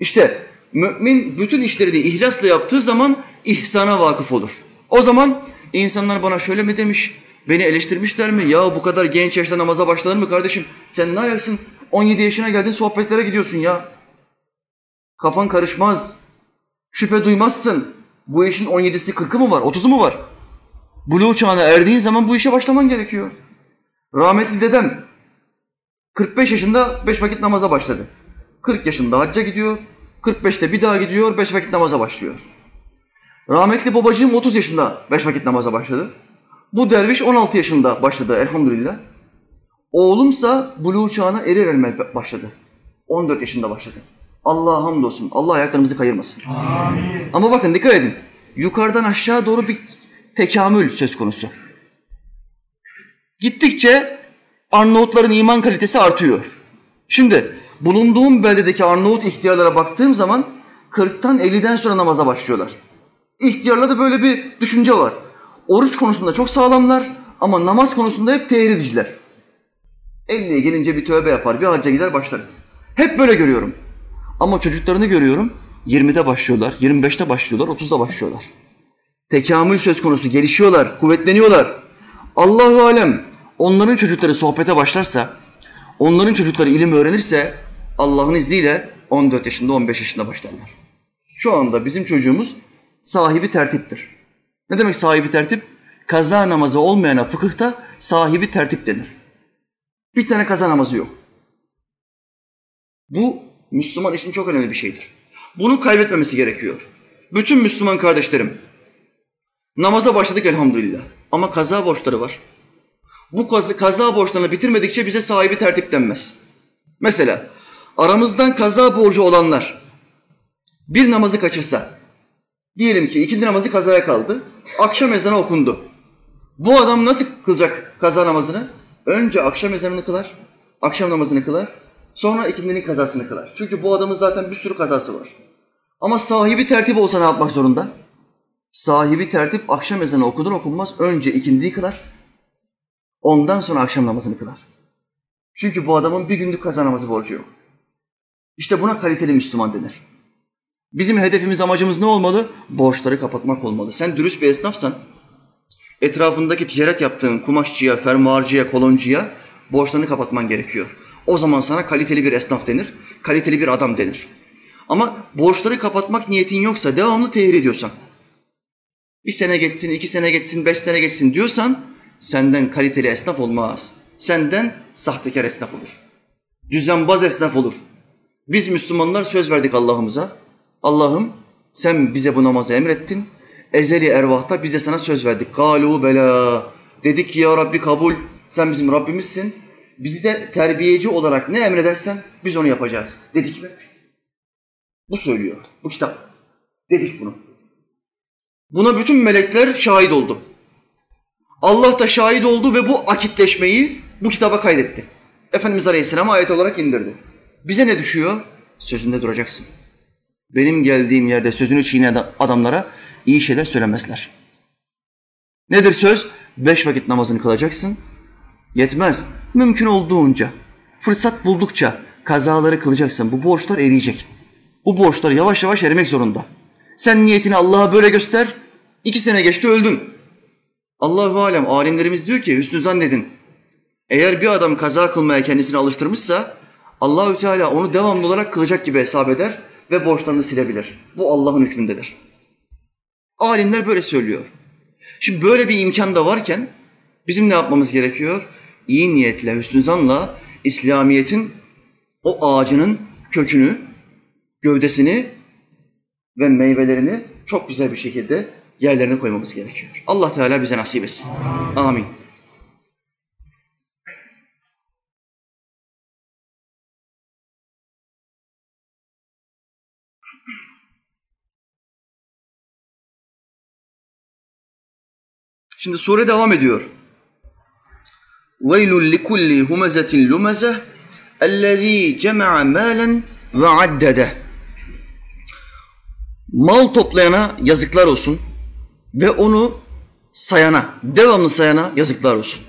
İşte mümin bütün işleri de ihlasla yaptığı zaman ihsana vakıf olur. O zaman insanlar bana şöyle mi demiş, beni eleştirmişler mi? Ya bu kadar genç yaşta namaza başlanır mı kardeşim? Sen ne ayaksın? 17 yaşına geldin sohbetlere gidiyorsun ya. Kafan karışmaz. Şüphe duymazsın. Bu işin 17'si 40'ı mı var, 30'u mu var? Buluğ çağına erdiğin zaman bu işe başlaman gerekiyor. Rahmetli dedem 45 yaşında 5 vakit namaza başladı. 40 yaşında hacca gidiyor. 45'te bir daha gidiyor, 5 vakit namaza başlıyor. Rahmetli babacığım 30 yaşında 5 vakit namaza başladı. Bu derviş 16 yaşında başladı elhamdülillah. Oğlumsa buluğ çağına erir ermez başladı. 14 yaşında başladı. Allah'a hamdolsun. Allah ayaklarımızı kayırmasın. Amin. Ama bakın dikkat edin. Yukarıdan aşağı doğru bir tekamül söz konusu. Gittikçe Arnavutların iman kalitesi artıyor. Şimdi bulunduğum beldedeki Arnavut ihtiyarlara baktığım zaman 40'tan 50'den sonra namaza başlıyorlar. İhtiyarlarda böyle bir düşünce var. Oruç konusunda çok sağlamlar ama namaz konusunda hep tehir ediciler. 50'ye gelince bir tövbe yapar, bir hacca gider başlarız. Hep böyle görüyorum. Ama çocuklarını görüyorum. 20'de başlıyorlar, 25'te başlıyorlar, 30'da başlıyorlar. Tekamül söz konusu, gelişiyorlar, kuvvetleniyorlar. Allahu alem onların çocukları sohbete başlarsa, onların çocukları ilim öğrenirse Allah'ın izniyle 14 yaşında, 15 yaşında başlarlar. Şu anda bizim çocuğumuz sahibi tertiptir. Ne demek sahibi tertip? Kaza namazı olmayana fıkıhta sahibi tertip denir. Bir tane kaza namazı yok. Bu Müslüman için çok önemli bir şeydir. Bunu kaybetmemesi gerekiyor. Bütün Müslüman kardeşlerim, namaza başladık elhamdülillah. Ama kaza borçları var. Bu kaza, kaza borçlarını bitirmedikçe bize sahibi tertip denmez. Mesela aramızdan kaza borcu olanlar bir namazı kaçırsa, diyelim ki ikindi namazı kazaya kaldı, akşam ezanı okundu. Bu adam nasıl kılacak kaza namazını? Önce akşam ezanını kılar, akşam namazını kılar, sonra ikindinin kazasını kılar. Çünkü bu adamın zaten bir sürü kazası var. Ama sahibi tertip olsa ne yapmak zorunda? Sahibi tertip akşam ezanı okunur okunmaz önce ikindiyi kılar. Ondan sonra akşam namazını kılar. Çünkü bu adamın bir günlük kaza namazı borcu yok. İşte buna kaliteli Müslüman denir. Bizim hedefimiz, amacımız ne olmalı? Borçları kapatmak olmalı. Sen dürüst bir esnafsan, etrafındaki ticaret yaptığın kumaşçıya, fermuarcıya, koloncuya borçlarını kapatman gerekiyor. O zaman sana kaliteli bir esnaf denir, kaliteli bir adam denir. Ama borçları kapatmak niyetin yoksa, devamlı tehir ediyorsan, bir sene geçsin, iki sene geçsin, beş sene geçsin diyorsan, senden kaliteli esnaf olmaz. Senden sahtekar esnaf olur. Düzenbaz esnaf olur. Biz Müslümanlar söz verdik Allah'ımıza. Allah'ım sen bize bu namazı emrettin. Ezeli ervahta biz de sana söz verdik. Kalu bela. Dedik ki ya Rabbi kabul. Sen bizim Rabbimizsin. Bizi de terbiyeci olarak ne emredersen biz onu yapacağız. Dedik mi? Bu söylüyor. Bu kitap. Dedik bunu. Buna bütün melekler şahit oldu. Allah da şahit oldu ve bu akitleşmeyi bu kitaba kaydetti. Efendimiz Aleyhisselam ayet olarak indirdi. Bize ne düşüyor? Sözünde duracaksın. Benim geldiğim yerde sözünü çiğneyen adamlara iyi şeyler söylemezler. Nedir söz? Beş vakit namazını kılacaksın. Yetmez. Mümkün olduğunca, fırsat buldukça kazaları kılacaksın. Bu borçlar eriyecek. Bu borçlar yavaş yavaş erimek zorunda. Sen niyetini Allah'a böyle göster. İki sene geçti öldün. Allahu alem alimlerimiz diyor ki hüsnü zannedin. Eğer bir adam kaza kılmaya kendisini alıştırmışsa Allahü Teala onu devamlı olarak kılacak gibi hesap eder ve borçlarını silebilir. Bu Allah'ın hükmündedir. Alimler böyle söylüyor. Şimdi böyle bir imkan da varken bizim ne yapmamız gerekiyor? İyi niyetle, hüsnü zanla İslamiyet'in o ağacının kökünü, gövdesini ve meyvelerini çok güzel bir şekilde yerlerine koymamız gerekiyor. Allah Teala bize nasip etsin. Amin. Şimdi sure devam ediyor. وَيْلٌ لِكُلِّ هُمَزَةٍ لُمَزَةٍ اَلَّذ۪ي جَمَعَ مَالًا وَعَدَّدَهُ Mal toplayana yazıklar olsun ve onu sayana, devamlı sayana yazıklar olsun.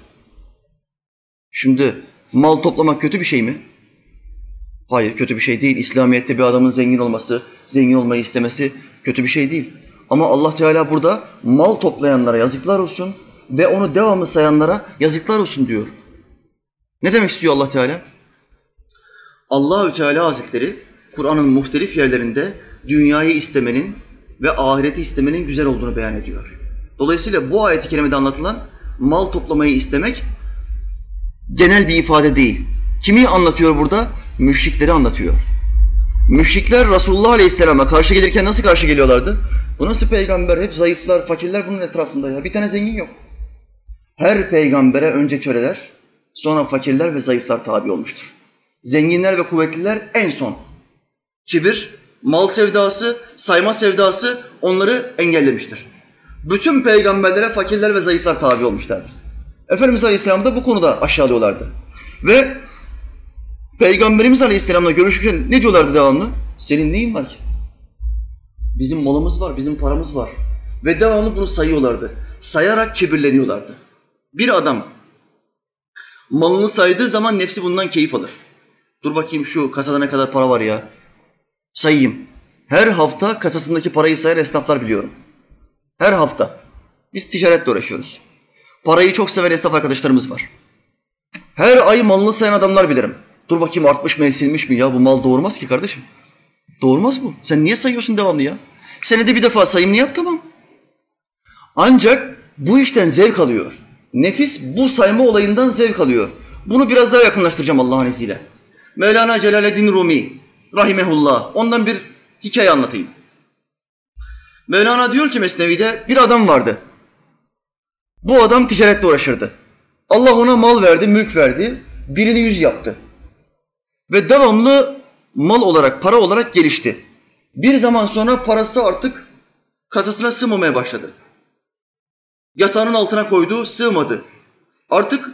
Şimdi mal toplamak kötü bir şey mi? Hayır kötü bir şey değil. İslamiyet'te bir adamın zengin olması, zengin olmayı istemesi kötü bir şey değil. Ama Allah Teala burada mal toplayanlara yazıklar olsun ve onu devamlı sayanlara yazıklar olsun diyor. Ne demek istiyor Allah Teala? Allahü Teala Hazretleri Kur'an'ın muhtelif yerlerinde dünyayı istemenin ve ahireti istemenin güzel olduğunu beyan ediyor. Dolayısıyla bu ayeti kerimede anlatılan mal toplamayı istemek genel bir ifade değil. Kimi anlatıyor burada? Müşrikleri anlatıyor. Müşrikler Resulullah Aleyhisselam'a karşı gelirken nasıl karşı geliyorlardı? Bu nasıl peygamber? Hep zayıflar, fakirler bunun etrafında ya. Bir tane zengin yok. Her peygambere önce köleler, sonra fakirler ve zayıflar tabi olmuştur. Zenginler ve kuvvetliler en son. Kibir, mal sevdası, sayma sevdası onları engellemiştir. Bütün peygamberlere fakirler ve zayıflar tabi olmuşlardır. Efendimiz Aleyhisselam da bu konuda aşağılıyorlardı. Ve Peygamberimiz Aleyhisselam'la görüşürken ne diyorlardı devamlı? Senin neyin var ki? Bizim malımız var, bizim paramız var. Ve devamlı bunu sayıyorlardı. Sayarak kibirleniyorlardı. Bir adam malını saydığı zaman nefsi bundan keyif alır. Dur bakayım şu kasada ne kadar para var ya. Sayayım. Her hafta kasasındaki parayı sayan esnaflar biliyorum. Her hafta. Biz ticaretle uğraşıyoruz. Parayı çok seven esnaf arkadaşlarımız var. Her ay malını sayan adamlar bilirim. Dur bakayım artmış mı eksilmiş mi ya bu mal doğurmaz ki kardeşim. Doğurmaz bu. Sen niye sayıyorsun devamlı ya? Senede bir defa sayımını yap tamam. Ancak bu işten zevk alıyor. Nefis bu sayma olayından zevk alıyor. Bunu biraz daha yakınlaştıracağım Allah'ın izniyle. Mevlana Celaleddin Rumi rahimehullah ondan bir hikaye anlatayım. Mevlana diyor ki Mesnevi'de bir adam vardı. Bu adam ticaretle uğraşırdı. Allah ona mal verdi, mülk verdi. Birini yüz yaptı. Ve devamlı mal olarak, para olarak gelişti. Bir zaman sonra parası artık kasasına sığmamaya başladı. Yatağının altına koydu, sığmadı. Artık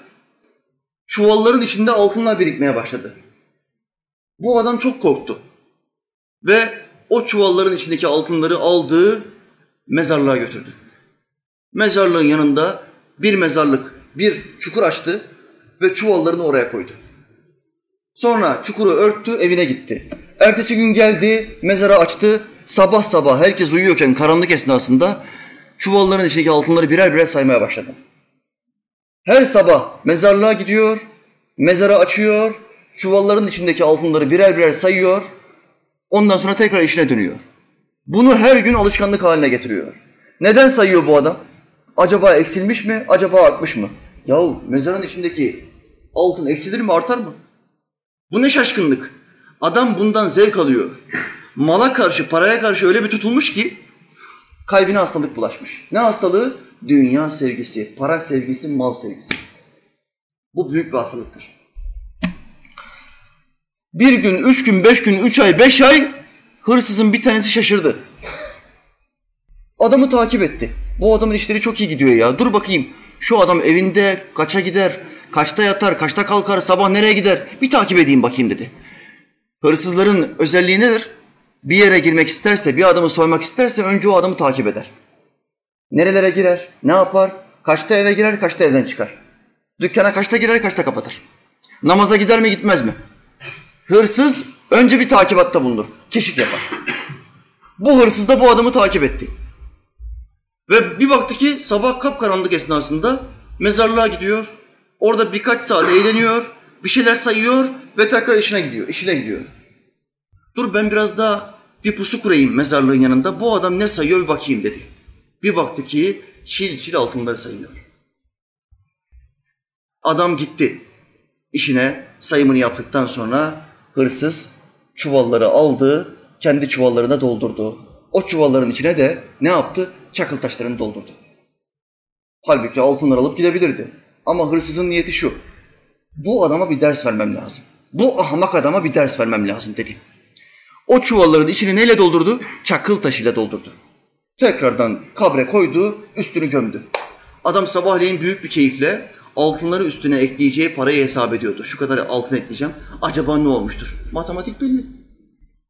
çuvalların içinde altınlar birikmeye başladı. Bu adam çok korktu. Ve o çuvalların içindeki altınları aldı, mezarlığa götürdü. Mezarlığın yanında bir mezarlık, bir çukur açtı ve çuvallarını oraya koydu. Sonra çukuru örttü, evine gitti. Ertesi gün geldi, mezara açtı. Sabah sabah herkes uyuyorken karanlık esnasında çuvalların içindeki altınları birer birer saymaya başladı. Her sabah mezarlığa gidiyor, mezara açıyor, çuvalların içindeki altınları birer birer sayıyor. Ondan sonra tekrar işine dönüyor. Bunu her gün alışkanlık haline getiriyor. Neden sayıyor bu adam? Acaba eksilmiş mi, acaba artmış mı? Yahu mezarın içindeki altın eksilir mi, artar mı? Bu ne şaşkınlık. Adam bundan zevk alıyor. Mala karşı, paraya karşı öyle bir tutulmuş ki kalbine hastalık bulaşmış. Ne hastalığı? Dünya sevgisi, para sevgisi, mal sevgisi. Bu büyük bir hastalıktır. Bir gün, üç gün, beş gün, üç ay, beş ay hırsızın bir tanesi şaşırdı. Adamı takip etti. Bu adamın işleri çok iyi gidiyor ya. Dur bakayım. Şu adam evinde kaça gider, kaçta yatar, kaçta kalkar, sabah nereye gider? Bir takip edeyim bakayım dedi. Hırsızların özelliği nedir? Bir yere girmek isterse, bir adamı soymak isterse önce o adamı takip eder. Nerelere girer, ne yapar, kaçta eve girer, kaçta evden çıkar. Dükkana kaçta girer, kaçta kapatır. Namaza gider mi, gitmez mi? Hırsız önce bir takibatta bulunur, keşif yapar. Bu hırsız da bu adamı takip etti. Ve bir baktı ki sabah kapkaranlık esnasında mezarlığa gidiyor. Orada birkaç saat eğleniyor, bir şeyler sayıyor ve tekrar işine gidiyor, işine gidiyor. Dur ben biraz daha bir pusu kurayım mezarlığın yanında. Bu adam ne sayıyor bir bakayım dedi. Bir baktı ki çil çil altınları sayıyor. Adam gitti. İşine sayımını yaptıktan sonra hırsız çuvalları aldı, kendi çuvallarına doldurdu. O çuvalların içine de ne yaptı? Çakıl taşlarını doldurdu. Halbuki altınları alıp gidebilirdi. Ama hırsızın niyeti şu. Bu adama bir ders vermem lazım. Bu ahmak adama bir ders vermem lazım dedi. O çuvalların içini neyle doldurdu? Çakıl taşıyla doldurdu. Tekrardan kabre koydu, üstünü gömdü. Adam sabahleyin büyük bir keyifle altınları üstüne ekleyeceği parayı hesap ediyordu. Şu kadar altın ekleyeceğim. Acaba ne olmuştur? Matematik belli.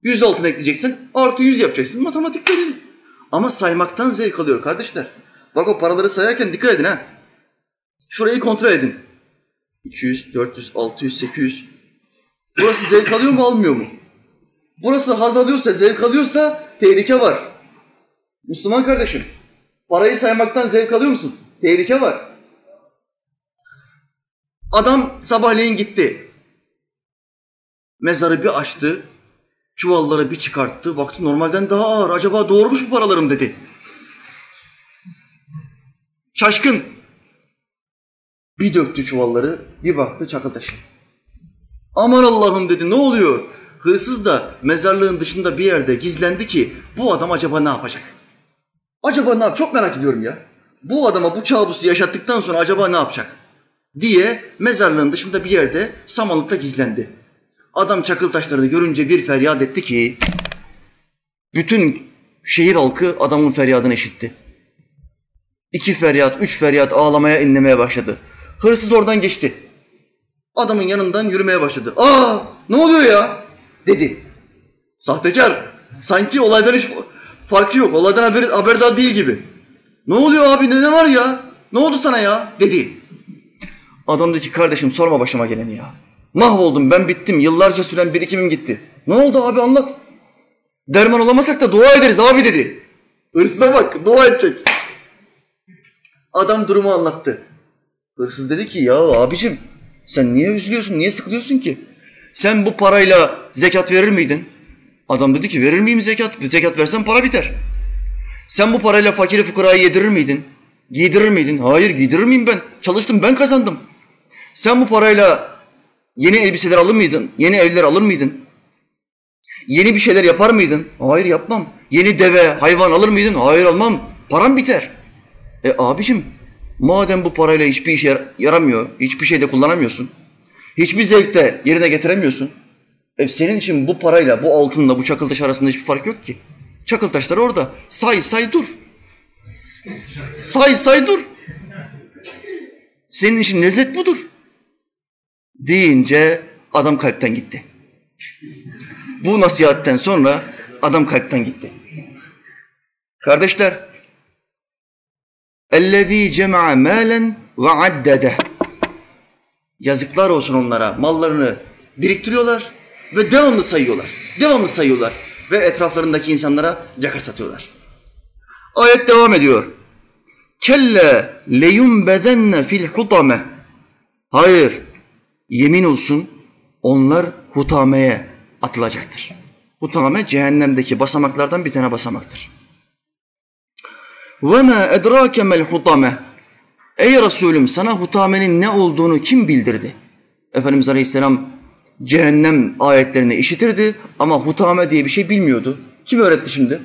Yüz altın ekleyeceksin, artı yüz yapacaksın. Matematik belli. Ama saymaktan zevk alıyor kardeşler. Bak o paraları sayarken dikkat edin ha. Şurayı kontrol edin. 200, 400, 600, 800. Burası zevk alıyor mu almıyor mu? Burası haz alıyorsa, zevk alıyorsa tehlike var. Müslüman kardeşim, parayı saymaktan zevk alıyor musun? Tehlike var. Adam sabahleyin gitti. Mezarı bir açtı, çuvalları bir çıkarttı. Baktı normalden daha ağır. Acaba doğurmuş mu paralarım dedi. Şaşkın. Bir döktü çuvalları, bir baktı çakıl taşı. Aman Allah'ım dedi, ne oluyor? Hırsız da mezarlığın dışında bir yerde gizlendi ki bu adam acaba ne yapacak? Acaba ne yap? Çok merak ediyorum ya. Bu adama bu kabusu yaşattıktan sonra acaba ne yapacak? Diye mezarlığın dışında bir yerde samanlıkta gizlendi. Adam çakıl taşlarını görünce bir feryat etti ki bütün şehir halkı adamın feryadını işitti. İki feryat, üç feryat ağlamaya inlemeye başladı. Hırsız oradan geçti. Adamın yanından yürümeye başladı. Aa ne oluyor ya? Dedi. Sahtekar. Sanki olaydan hiç farkı yok. Olaydan haber, haberdar değil gibi. Ne oluyor abi ne, ne var ya? Ne oldu sana ya? Dedi. Adam dedi ki kardeşim sorma başıma geleni ya. Mahvoldum ben bittim. Yıllarca süren birikimim gitti. Ne oldu abi anlat. Derman olamasak da dua ederiz abi dedi. Hırsıza bak dua edecek. Adam durumu anlattı. Hırsız dedi ki ya abicim sen niye üzülüyorsun, niye sıkılıyorsun ki? Sen bu parayla zekat verir miydin? Adam dedi ki verir miyim zekat? Zekat versen para biter. Sen bu parayla fakiri fukarayı yedirir miydin? Giydirir miydin? Hayır giydirir miyim ben? Çalıştım ben kazandım. Sen bu parayla yeni elbiseler alır mıydın? Yeni evler alır mıydın? Yeni bir şeyler yapar mıydın? Hayır yapmam. Yeni deve, hayvan alır mıydın? Hayır almam. Param biter. E abicim madem bu parayla hiçbir işe yaramıyor, hiçbir şeyde kullanamıyorsun, hiçbir zevkte yerine getiremiyorsun. E senin için bu parayla, bu altınla, bu çakıl taş arasında hiçbir fark yok ki. Çakıl taşlar orada. Say say dur. Say say dur. Senin için lezzet budur. Deyince adam kalpten gitti. Bu nasihatten sonra Adam kalpten gitti. Kardeşler, اَلَّذ۪ي جَمَعَ مَالًا وَعَدَّدَهُ Yazıklar olsun onlara. Mallarını biriktiriyorlar ve devamlı sayıyorlar. Devamlı sayıyorlar. Ve etraflarındaki insanlara caka satıyorlar. Ayet devam ediyor. Kelle leyumbedenne fil hutame. Hayır. Yemin olsun onlar hutameye atılacaktır. Hutame cehennemdeki basamaklardan bir tane basamaktır. Ve ma edrake mel hutame. Ey Resulüm sana hutamenin ne olduğunu kim bildirdi? Efendimiz Aleyhisselam cehennem ayetlerini işitirdi ama hutame diye bir şey bilmiyordu. Kim öğretti şimdi?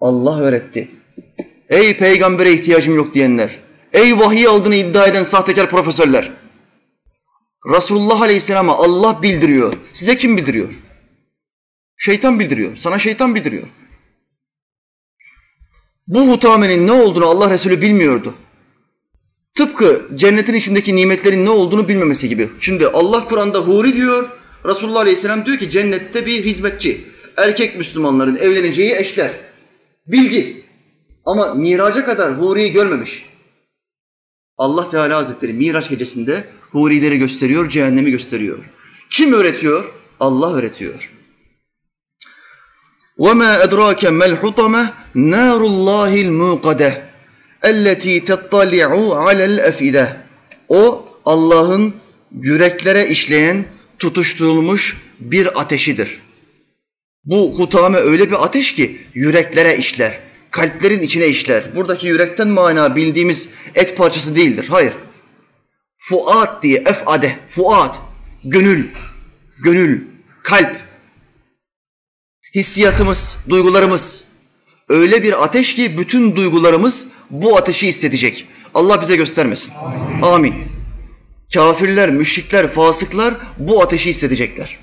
Allah öğretti. Ey peygambere ihtiyacım yok diyenler. Ey vahiy aldığını iddia eden sahtekar profesörler. Resulullah Aleyhisselam'a Allah bildiriyor. Size kim bildiriyor? Şeytan bildiriyor. Sana şeytan bildiriyor. Bu hutamenin ne olduğunu Allah Resulü bilmiyordu. Tıpkı cennetin içindeki nimetlerin ne olduğunu bilmemesi gibi. Şimdi Allah Kur'an'da huri diyor, Resulullah Aleyhisselam diyor ki cennette bir hizmetçi, erkek Müslümanların evleneceği eşler. Bilgi. Ama miraca kadar huriyi görmemiş. Allah Teala Hazretleri Miraç gecesinde hurileri gösteriyor, cehennemi gösteriyor. Kim öğretiyor? Allah öğretiyor. وَمَا اَدْرَاكَ مَا الْحُطَمَةِ نَارُ اللّٰهِ الْمُوقَدَةِ اَلَّتِي تَطَّلِعُ عَلَى الْاَفِدَةِ O Allah'ın yüreklere işleyen, tutuşturulmuş bir ateşidir. Bu hutame öyle bir ateş ki yüreklere işler, kalplerin içine işler. Buradaki yürekten mana bildiğimiz et parçası değildir. Hayır. Fuat diye efade, fuat, gönül, gönül, kalp, hissiyatımız, duygularımız öyle bir ateş ki bütün duygularımız bu ateşi hissedecek. Allah bize göstermesin. Amin. Amin. Kafirler, müşrikler, fasıklar bu ateşi hissedecekler.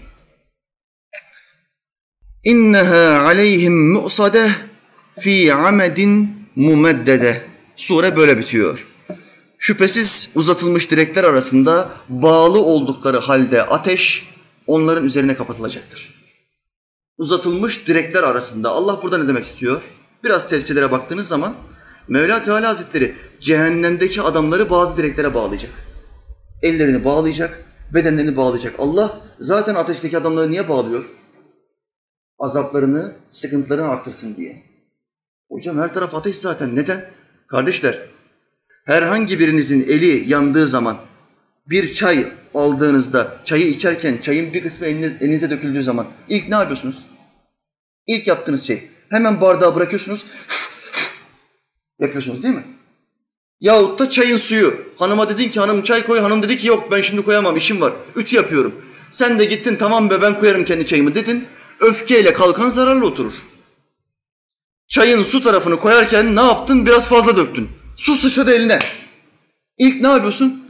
İnneha aleyhim mu'sadeh fi amedin mumeddede. Sure böyle bitiyor. Şüphesiz uzatılmış direkler arasında bağlı oldukları halde ateş onların üzerine kapatılacaktır. Uzatılmış direkler arasında Allah burada ne demek istiyor? Biraz tefsirlere baktığınız zaman Mevla Teala Hazretleri cehennemdeki adamları bazı direklere bağlayacak. Ellerini bağlayacak, bedenlerini bağlayacak. Allah zaten ateşteki adamları niye bağlıyor? Azaplarını, sıkıntılarını artırsın diye. Hocam her taraf ateş zaten. Neden? Kardeşler, herhangi birinizin eli yandığı zaman bir çay aldığınızda, çayı içerken çayın bir kısmı elinize döküldüğü zaman ilk ne yapıyorsunuz? İlk yaptığınız şey hemen bardağı bırakıyorsunuz, yapıyorsunuz değil mi? Yahut da çayın suyu. Hanıma dedin ki hanım çay koy, hanım dedi ki yok ben şimdi koyamam işim var, ütü yapıyorum. Sen de gittin tamam be ben koyarım kendi çayımı dedin. Öfkeyle kalkan zararlı oturur. Çayın su tarafını koyarken ne yaptın? Biraz fazla döktün. Su sıçradı eline. İlk ne yapıyorsun?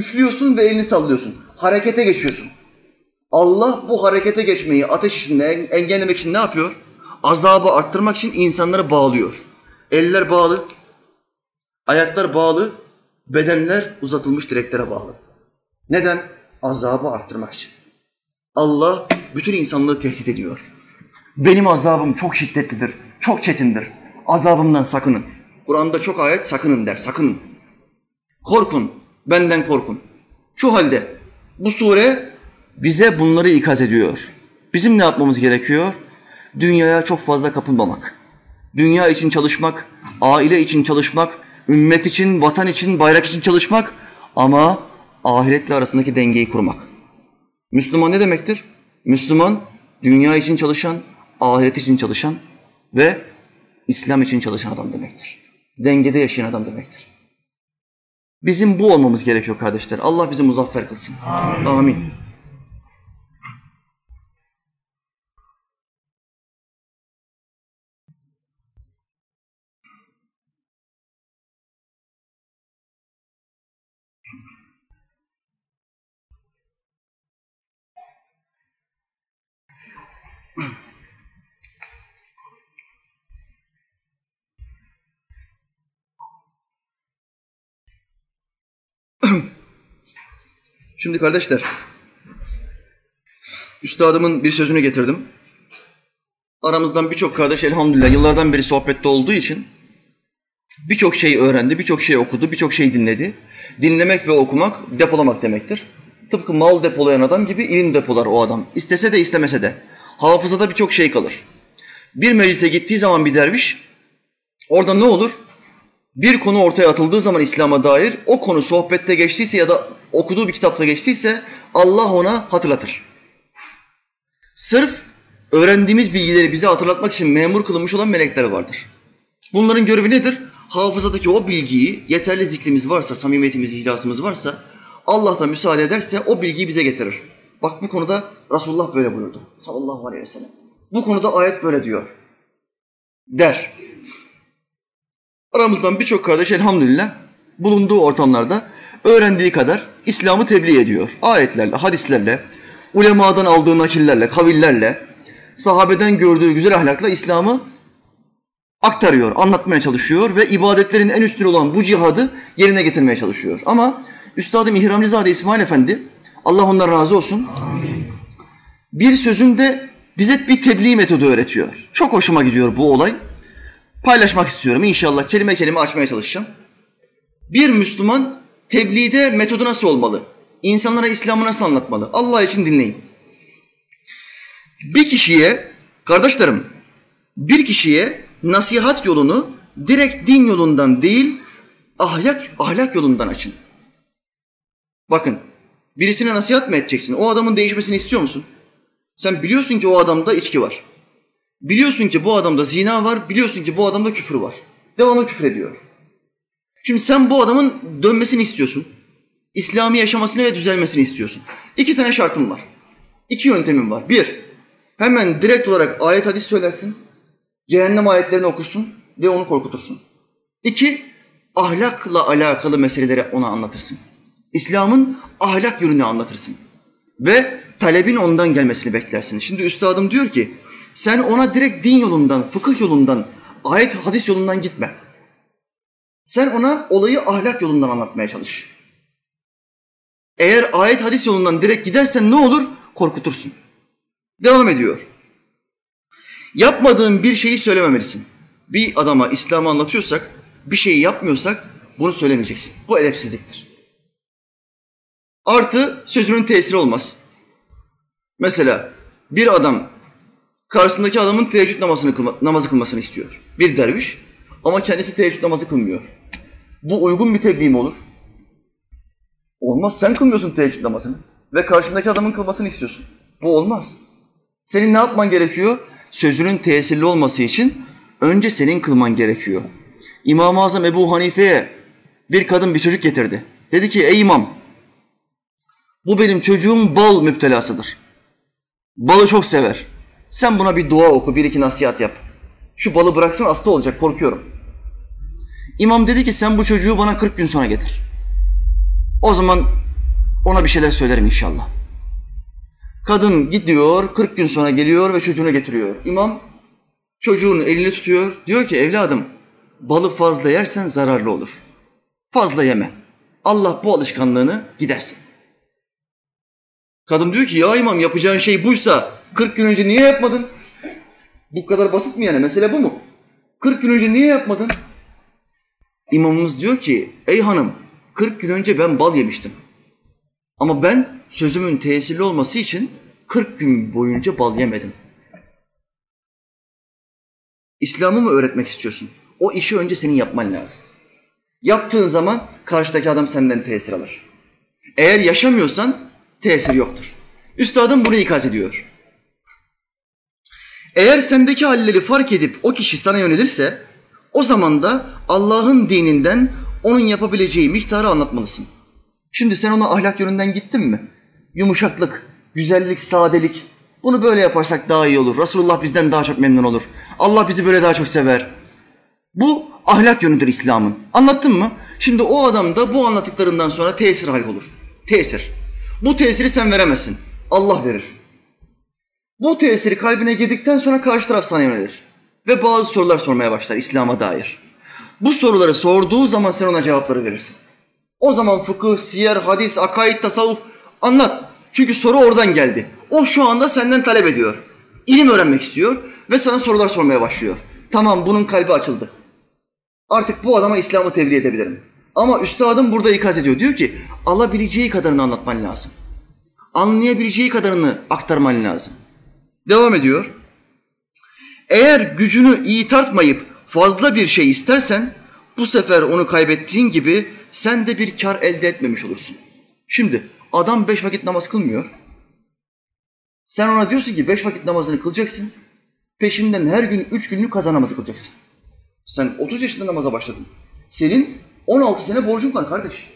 Üflüyorsun ve elini sallıyorsun. Harekete geçiyorsun. Allah bu harekete geçmeyi ateş içinde engellemek için ne yapıyor? Azabı arttırmak için insanları bağlıyor. Eller bağlı, ayaklar bağlı, bedenler uzatılmış direklere bağlı. Neden? Azabı arttırmak için. Allah bütün insanlığı tehdit ediyor. Benim azabım çok şiddetlidir, çok çetindir. Azabımdan sakının. Kur'an'da çok ayet sakının der, sakının. Korkun, benden korkun. Şu halde bu sure bize bunları ikaz ediyor. Bizim ne yapmamız gerekiyor? Dünyaya çok fazla kapılmamak. Dünya için çalışmak, aile için çalışmak, ümmet için, vatan için, bayrak için çalışmak ama ahiretle arasındaki dengeyi kurmak. Müslüman ne demektir? Müslüman dünya için çalışan, ahiret için çalışan ve İslam için çalışan adam demektir. Dengede yaşayan adam demektir. Bizim bu olmamız gerekiyor kardeşler. Allah bizi muzaffer kılsın. Amin. Amin. Şimdi kardeşler, üstadımın bir sözünü getirdim. aramızdan birçok kardeş elhamdülillah yıllardan beri sohbette olduğu için birçok şey öğrendi, birçok şey okudu, birçok şey dinledi. Dinlemek ve okumak depolamak demektir. Tıpkı mal depolayan adam gibi ilim depolar o adam. İstese de istemese de. Hafızada birçok şey kalır. Bir meclise gittiği zaman bir derviş, orada ne olur? Bir konu ortaya atıldığı zaman İslam'a dair o konu sohbette geçtiyse ya da okuduğu bir kitapta geçtiyse Allah ona hatırlatır. Sırf öğrendiğimiz bilgileri bize hatırlatmak için memur kılınmış olan melekler vardır. Bunların görevi nedir? Hafızadaki o bilgiyi, yeterli zikrimiz varsa, samimiyetimiz, ihlasımız varsa, Allah da müsaade ederse o bilgiyi bize getirir. Bak bu konuda Resulullah böyle buyurdu sallallahu aleyhi ve sellem. Bu konuda ayet böyle diyor. Der. Aramızdan birçok kardeş elhamdülillah bulunduğu ortamlarda öğrendiği kadar İslam'ı tebliğ ediyor. Ayetlerle, hadislerle, ulemadan aldığı nakillerle, kavillerle, sahabeden gördüğü güzel ahlakla İslam'ı aktarıyor, anlatmaya çalışıyor ve ibadetlerin en üstünü olan bu cihadı yerine getirmeye çalışıyor. Ama Üstadım İhramcızade İsmail Efendi, Allah ondan razı olsun, bir sözünde bize bir tebliğ metodu öğretiyor. Çok hoşuma gidiyor bu olay. Paylaşmak istiyorum inşallah kelime kelime açmaya çalışacağım. Bir Müslüman tebliğde metodu nasıl olmalı? İnsanlara İslam'ı nasıl anlatmalı? Allah için dinleyin. Bir kişiye, kardeşlerim, bir kişiye nasihat yolunu direkt din yolundan değil, ahlak, ahlak yolundan açın. Bakın, birisine nasihat mı edeceksin? O adamın değişmesini istiyor musun? Sen biliyorsun ki o adamda içki var. Biliyorsun ki bu adamda zina var, biliyorsun ki bu adamda küfür var. Devamlı küfür ediyor. Şimdi sen bu adamın dönmesini istiyorsun. İslami yaşamasını ve düzelmesini istiyorsun. İki tane şartım var. İki yöntemim var. Bir, hemen direkt olarak ayet hadis söylersin. Cehennem ayetlerini okursun ve onu korkutursun. İki, ahlakla alakalı meseleleri ona anlatırsın. İslam'ın ahlak yönünü anlatırsın. Ve talebin ondan gelmesini beklersin. Şimdi üstadım diyor ki, sen ona direkt din yolundan, fıkıh yolundan, ayet hadis yolundan gitme. Sen ona olayı ahlak yolundan anlatmaya çalış. Eğer ayet hadis yolundan direkt gidersen ne olur? Korkutursun. Devam ediyor. Yapmadığın bir şeyi söylememelisin. Bir adama İslam'ı anlatıyorsak, bir şeyi yapmıyorsak bunu söylemeyeceksin. Bu edepsizliktir. Artı sözünün tesiri olmaz. Mesela bir adam karşısındaki adamın teheccüd namazını kılma, namazı kılmasını istiyor. Bir derviş ama kendisi teheccüd namazı kılmıyor. Bu uygun bir tebliğ mi olur? Olmaz. Sen kılmıyorsun teheccüd namazını ve karşındaki adamın kılmasını istiyorsun. Bu olmaz. Senin ne yapman gerekiyor? Sözünün tesirli olması için önce senin kılman gerekiyor. İmam-ı Azam Ebu Hanife'ye bir kadın bir çocuk getirdi. Dedi ki ey imam bu benim çocuğum bal müptelasıdır. Balı çok sever. Sen buna bir dua oku, bir iki nasihat yap. Şu balı bıraksın hasta olacak, korkuyorum. İmam dedi ki sen bu çocuğu bana 40 gün sonra getir. O zaman ona bir şeyler söylerim inşallah. Kadın gidiyor, 40 gün sonra geliyor ve çocuğunu getiriyor. İmam çocuğun elini tutuyor. Diyor ki evladım balı fazla yersen zararlı olur. Fazla yeme. Allah bu alışkanlığını gidersin. Kadın diyor ki ya imam yapacağın şey buysa 40 gün önce niye yapmadın? Bu kadar basit mi yani? Mesele bu mu? 40 gün önce niye yapmadın? İmamımız diyor ki ey hanım 40 gün önce ben bal yemiştim. Ama ben sözümün tesirli olması için 40 gün boyunca bal yemedim. İslam'ı mı öğretmek istiyorsun? O işi önce senin yapman lazım. Yaptığın zaman karşıdaki adam senden tesir alır. Eğer yaşamıyorsan tesir yoktur. Üstadım bunu ikaz ediyor. Eğer sendeki halleri fark edip o kişi sana yönelirse o zaman da Allah'ın dininden onun yapabileceği miktarı anlatmalısın. Şimdi sen ona ahlak yönünden gittin mi? Yumuşaklık, güzellik, sadelik. Bunu böyle yaparsak daha iyi olur. Resulullah bizden daha çok memnun olur. Allah bizi böyle daha çok sever. Bu ahlak yönüdür İslam'ın. Anlattın mı? Şimdi o adam da bu anlattıklarından sonra tesir hal olur. Tesir. Bu tesiri sen veremezsin. Allah verir. Bu tesiri kalbine girdikten sonra karşı taraf sana yönelir. Ve bazı sorular sormaya başlar İslam'a dair. Bu soruları sorduğu zaman sen ona cevapları verirsin. O zaman fıkıh, siyer, hadis, akaid, tasavvuf anlat. Çünkü soru oradan geldi. O şu anda senden talep ediyor. İlim öğrenmek istiyor Ve sana sorular sormaya başlıyor. Tamam bunun kalbi açıldı. Artık bu adama İslam'ı tebliğ edebilirim. Ama üstadım burada ikaz ediyor. Diyor ki alabileceği kadarını anlatman lazım. Anlayabileceği kadarını aktarman lazım. Devam ediyor. Eğer gücünü iyi tartmayıp fazla bir şey istersen bu sefer onu kaybettiğin gibi sen de bir kar elde etmemiş olursun. Şimdi adam beş vakit namaz kılmıyor. Sen ona diyorsun ki beş vakit namazını kılacaksın. Peşinden her gün üç günlük kaza namazı kılacaksın. Sen 30 yaşında namaza başladın. Senin 16 sene borcun var kardeş.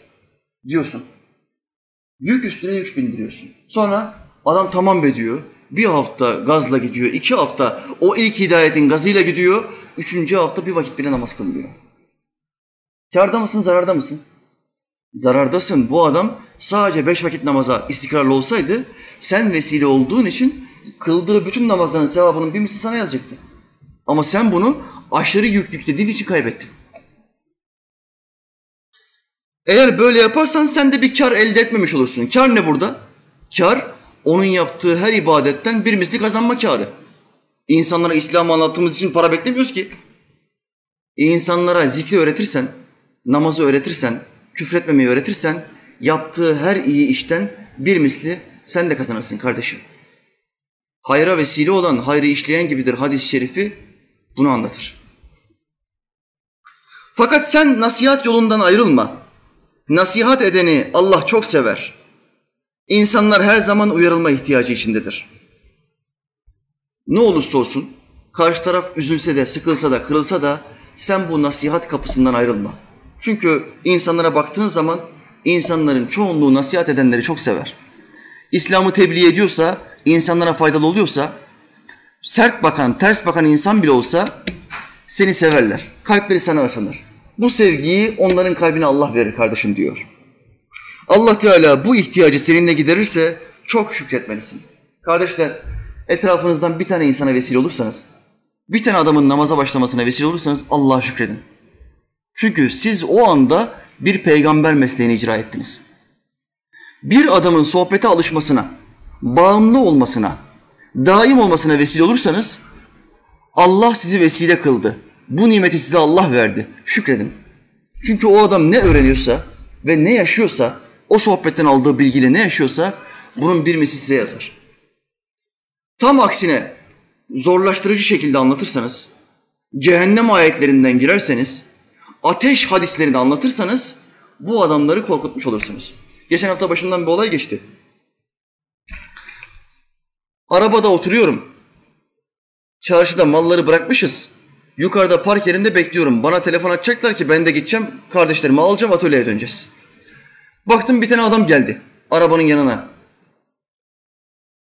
Diyorsun. Yük üstüne yük bindiriyorsun. Sonra adam tamam be diyor. Bir hafta gazla gidiyor. iki hafta o ilk hidayetin gazıyla gidiyor. Üçüncü hafta bir vakit bile namaz kılmıyor. Kârda mısın, zararda mısın? Zarardasın. Bu adam sadece beş vakit namaza istikrarlı olsaydı sen vesile olduğun için kıldığı bütün namazların sevabının bir misli sana yazacaktı. Ama sen bunu aşırı yük yüklediğin için kaybettin. Eğer böyle yaparsan sen de bir kar elde etmemiş olursun. Kar ne burada? Kar onun yaptığı her ibadetten bir misli kazanma karı. İnsanlara İslam'ı anlattığımız için para beklemiyoruz ki. İnsanlara zikri öğretirsen, namazı öğretirsen, küfretmemeyi öğretirsen yaptığı her iyi işten bir misli sen de kazanırsın kardeşim. Hayra vesile olan hayrı işleyen gibidir hadis-i şerifi bunu anlatır. Fakat sen nasihat yolundan ayrılma. Nasihat edeni Allah çok sever. İnsanlar her zaman uyarılma ihtiyacı içindedir. Ne olursa olsun karşı taraf üzülse de, sıkılsa da, kırılsa da sen bu nasihat kapısından ayrılma. Çünkü insanlara baktığın zaman insanların çoğunluğu nasihat edenleri çok sever. İslam'ı tebliğ ediyorsa, insanlara faydalı oluyorsa, sert bakan, ters bakan insan bile olsa seni severler. Kalpleri sana ısınır. Bu sevgiyi onların kalbine Allah verir kardeşim diyor. Allah Teala bu ihtiyacı seninle giderirse çok şükretmelisin. Kardeşler etrafınızdan bir tane insana vesile olursanız, bir tane adamın namaza başlamasına vesile olursanız Allah'a şükredin. Çünkü siz o anda bir peygamber mesleğini icra ettiniz. Bir adamın sohbete alışmasına, bağımlı olmasına, daim olmasına vesile olursanız Allah sizi vesile kıldı. Bu nimeti size Allah verdi. Şükredin. Çünkü o adam ne öğreniyorsa ve ne yaşıyorsa, o sohbetten aldığı bilgiyle ne yaşıyorsa bunun bir misli size yazar. Tam aksine zorlaştırıcı şekilde anlatırsanız, cehennem ayetlerinden girerseniz, ateş hadislerini anlatırsanız bu adamları korkutmuş olursunuz. Geçen hafta başımdan bir olay geçti. Arabada oturuyorum. Çarşıda malları bırakmışız. Yukarıda park yerinde bekliyorum. Bana telefon açacaklar ki ben de gideceğim. Kardeşlerimi alacağım atölyeye döneceğiz. Baktım bir tane adam geldi arabanın yanına.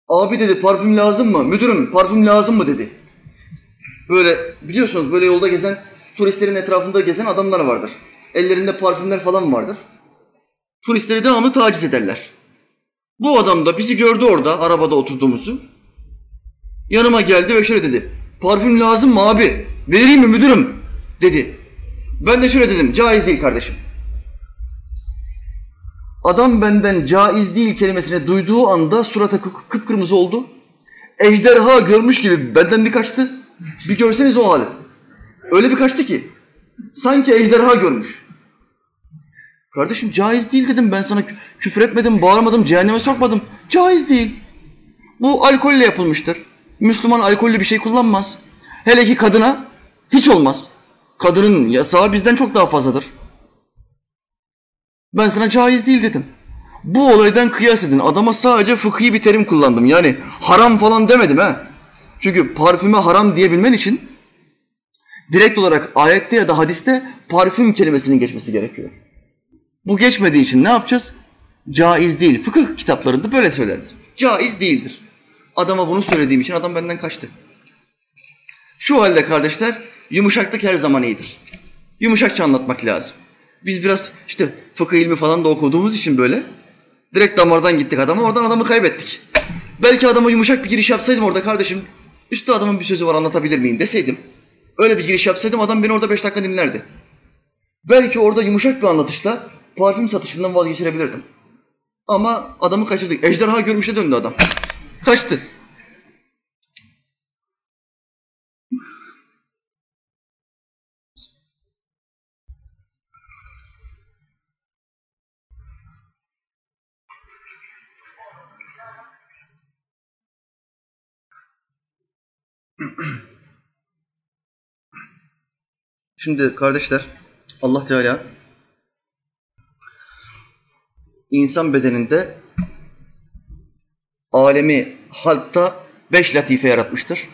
Abi dedi parfüm lazım mı? Müdürüm parfüm lazım mı dedi. Böyle biliyorsunuz böyle yolda gezen turistlerin etrafında gezen adamlar vardır. Ellerinde parfümler falan vardır. Turistleri devamlı taciz ederler. Bu adam da bizi gördü orada arabada oturduğumuzu. Yanıma geldi ve şöyle dedi. Parfüm lazım mı abi? Vereyim mi müdürüm? Dedi. Ben de şöyle dedim. Caiz değil kardeşim. Adam benden caiz değil kelimesini duyduğu anda surata kıpkırmızı oldu. Ejderha görmüş gibi benden bir kaçtı. Bir görseniz o hali. Öyle bir kaçtı ki. Sanki ejderha görmüş. Kardeşim caiz değil dedim ben sana küfür etmedim, bağırmadım, cehenneme sokmadım. Caiz değil. Bu alkolle yapılmıştır. Müslüman alkollü bir şey kullanmaz. Hele ki kadına hiç olmaz. Kadının yasağı bizden çok daha fazladır. Ben sana caiz değil dedim. Bu olaydan kıyas edin. Adama sadece fıkhi bir terim kullandım. Yani haram falan demedim ha. Çünkü parfüme haram diyebilmen için direkt olarak ayette ya da hadiste parfüm kelimesinin geçmesi gerekiyor. Bu geçmediği için ne yapacağız? Caiz değil. Fıkıh kitaplarında böyle söylerler. Caiz değildir. Adama bunu söylediğim için adam benden kaçtı. Şu halde kardeşler yumuşaklık her zaman iyidir. Yumuşakça anlatmak lazım. Biz biraz işte fıkıh ilmi falan da okuduğumuz için böyle direkt damardan gittik adama oradan adamı kaybettik. Belki adama yumuşak bir giriş yapsaydım orada kardeşim üstü adamın bir sözü var anlatabilir miyim deseydim. Öyle bir giriş yapsaydım adam beni orada beş dakika dinlerdi. Belki orada yumuşak bir anlatışla parfüm satışından vazgeçirebilirdim. Ama adamı kaçırdık. Ejderha görmüşe döndü adam. Kaçtı. Şimdi kardeşler, Allah Teala insan bedeninde alemi halkta beş latife yaratmıştır.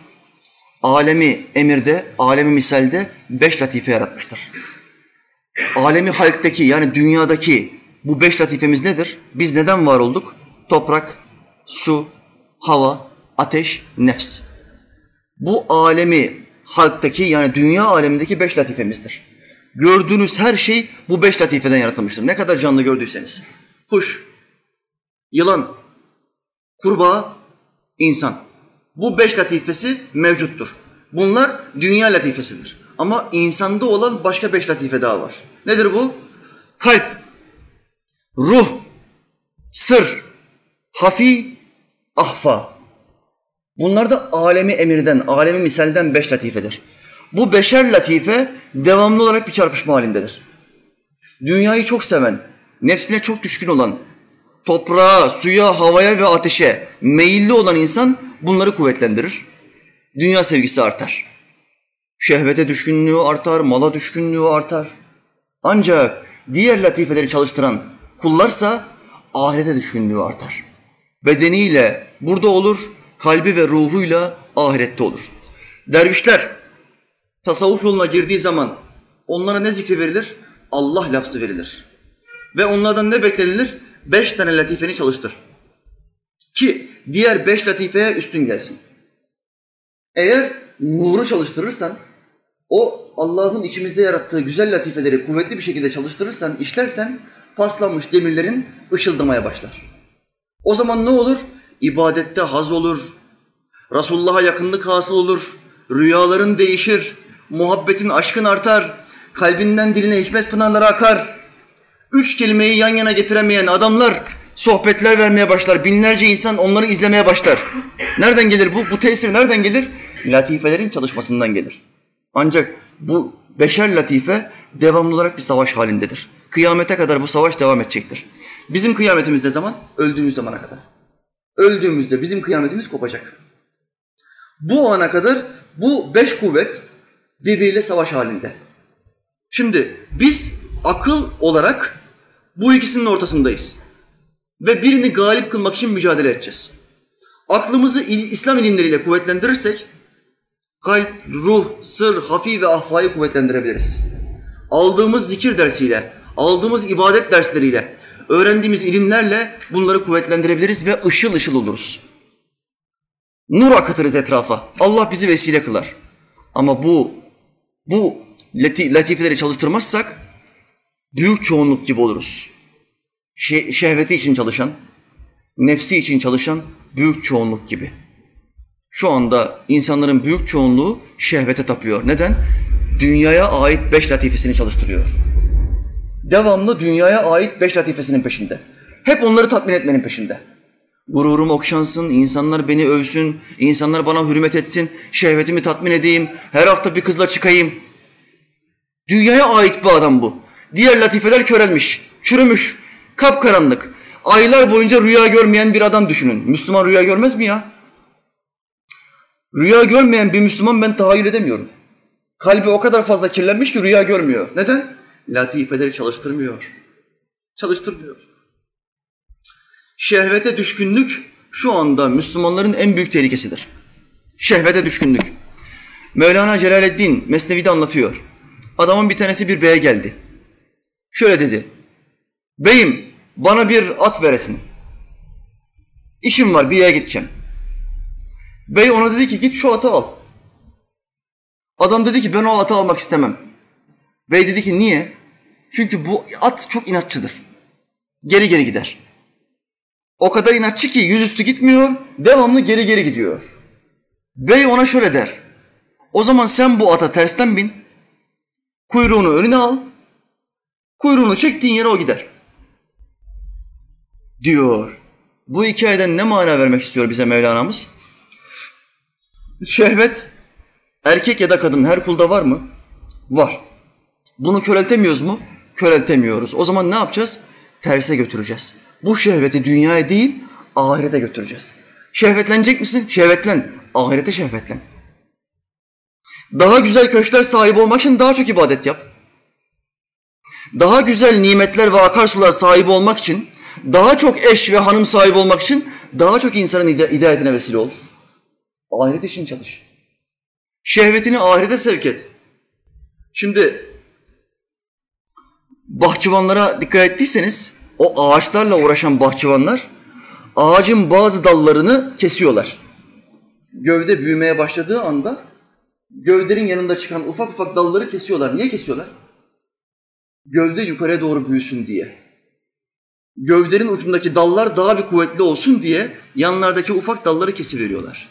Alemi emirde, alemi misalde beş latife yaratmıştır. Alemi halktaki yani dünyadaki bu beş latifemiz nedir? Biz neden var olduk? Toprak, su, hava, ateş, nefs. Bu alemi halktaki yani dünya alemindeki beş latifemizdir. Gördüğünüz her şey bu beş latifeden yaratılmıştır. Ne kadar canlı gördüyseniz. Kuş, yılan, kurbağa, insan. Bu beş latifesi mevcuttur. Bunlar dünya latifesidir. Ama insanda olan başka beş latife daha var. Nedir bu? Kalp, ruh, sır, hafi, ahfa. Bunlar da alemi emirden, alemi misalden beş latifedir. Bu beşer latife devamlı olarak bir çarpışma halindedir. Dünyayı çok seven, nefsine çok düşkün olan, toprağa, suya, havaya ve ateşe meyilli olan insan bunları kuvvetlendirir. Dünya sevgisi artar. Şehvete düşkünlüğü artar, mala düşkünlüğü artar. Ancak diğer latifeleri çalıştıran kullarsa ahirete düşkünlüğü artar. Bedeniyle burada olur, kalbi ve ruhuyla ahirette olur. Dervişler tasavvuf yoluna girdiği zaman onlara ne zikri verilir? Allah lafzı verilir. Ve onlardan ne beklenilir? Beş tane latifeni çalıştır. Ki diğer beş latifeye üstün gelsin. Eğer nuru çalıştırırsan, o Allah'ın içimizde yarattığı güzel latifeleri kuvvetli bir şekilde çalıştırırsan, işlersen paslanmış demirlerin ışıldamaya başlar. O zaman ne olur? İbadette haz olur, Resulullah'a yakınlık hasıl olur, rüyaların değişir, muhabbetin aşkın artar, kalbinden diline hikmet pınarları akar. Üç kelimeyi yan yana getiremeyen adamlar sohbetler vermeye başlar. Binlerce insan onları izlemeye başlar. Nereden gelir bu? Bu tesir nereden gelir? Latifelerin çalışmasından gelir. Ancak bu beşer latife devamlı olarak bir savaş halindedir. Kıyamete kadar bu savaş devam edecektir. Bizim kıyametimiz ne zaman? Öldüğümüz zamana kadar. Öldüğümüzde bizim kıyametimiz kopacak. Bu ana kadar bu beş kuvvet birbiriyle savaş halinde. Şimdi biz akıl olarak bu ikisinin ortasındayız. Ve birini galip kılmak için mücadele edeceğiz. Aklımızı İslam ilimleriyle kuvvetlendirirsek kalp, ruh, sır, hafi ve ahfayı kuvvetlendirebiliriz. Aldığımız zikir dersiyle, aldığımız ibadet dersleriyle, öğrendiğimiz ilimlerle bunları kuvvetlendirebiliriz ve ışıl ışıl oluruz. Nur akıtırız etrafa. Allah bizi vesile kılar. Ama bu bu latifeleri çalıştırmazsak büyük çoğunluk gibi oluruz. Şe şehveti için çalışan, nefsi için çalışan büyük çoğunluk gibi. Şu anda insanların büyük çoğunluğu şehvete tapıyor. Neden? Dünyaya ait beş latifesini çalıştırıyor. Devamlı dünyaya ait beş latifesinin peşinde. Hep onları tatmin etmenin peşinde. Gururum okşansın, insanlar beni övsün, insanlar bana hürmet etsin, şehvetimi tatmin edeyim, her hafta bir kızla çıkayım. Dünyaya ait bir adam bu. Diğer latifeler körelmiş, çürümüş, kapkaranlık. Aylar boyunca rüya görmeyen bir adam düşünün. Müslüman rüya görmez mi ya? Rüya görmeyen bir Müslüman ben tahayyül edemiyorum. Kalbi o kadar fazla kirlenmiş ki rüya görmüyor. Neden? Latifeleri çalıştırmıyor. Çalıştırmıyor. Şehvete düşkünlük şu anda Müslümanların en büyük tehlikesidir. Şehvete düşkünlük. Mevlana Celaleddin Mesnevi'de anlatıyor. Adamın bir tanesi bir beye geldi. Şöyle dedi. Beyim bana bir at veresin. İşim var bir yere gideceğim. Bey ona dedi ki git şu atı al. Adam dedi ki ben o atı almak istemem. Bey dedi ki niye? Çünkü bu at çok inatçıdır. Geri geri gider. O kadar inatçı ki yüzüstü gitmiyor, devamlı geri geri gidiyor. Bey ona şöyle der. O zaman sen bu ata tersten bin, kuyruğunu önüne al, kuyruğunu çektiğin yere o gider. Diyor. Bu hikayeden ne mana vermek istiyor bize Mevlana'mız? Şehvet erkek ya da kadın her kulda var mı? Var. Bunu köreltemiyoruz mu? Köreltemiyoruz. O zaman ne yapacağız? Terse götüreceğiz. Bu şehveti dünyaya değil, ahirete götüreceğiz. Şehvetlenecek misin? Şehvetlen. Ahirete şehvetlen. Daha güzel köşkler sahibi olmak için daha çok ibadet yap. Daha güzel nimetler ve akarsular sahibi olmak için, daha çok eş ve hanım sahibi olmak için daha çok insanın hidayetine vesile ol. Ahiret için çalış. Şehvetini ahirete sevk et. Şimdi bahçıvanlara dikkat ettiyseniz o ağaçlarla uğraşan bahçıvanlar ağacın bazı dallarını kesiyorlar. Gövde büyümeye başladığı anda gövdenin yanında çıkan ufak ufak dalları kesiyorlar. Niye kesiyorlar? Gövde yukarıya doğru büyüsün diye. Gövdenin ucundaki dallar daha bir kuvvetli olsun diye yanlardaki ufak dalları kesiveriyorlar.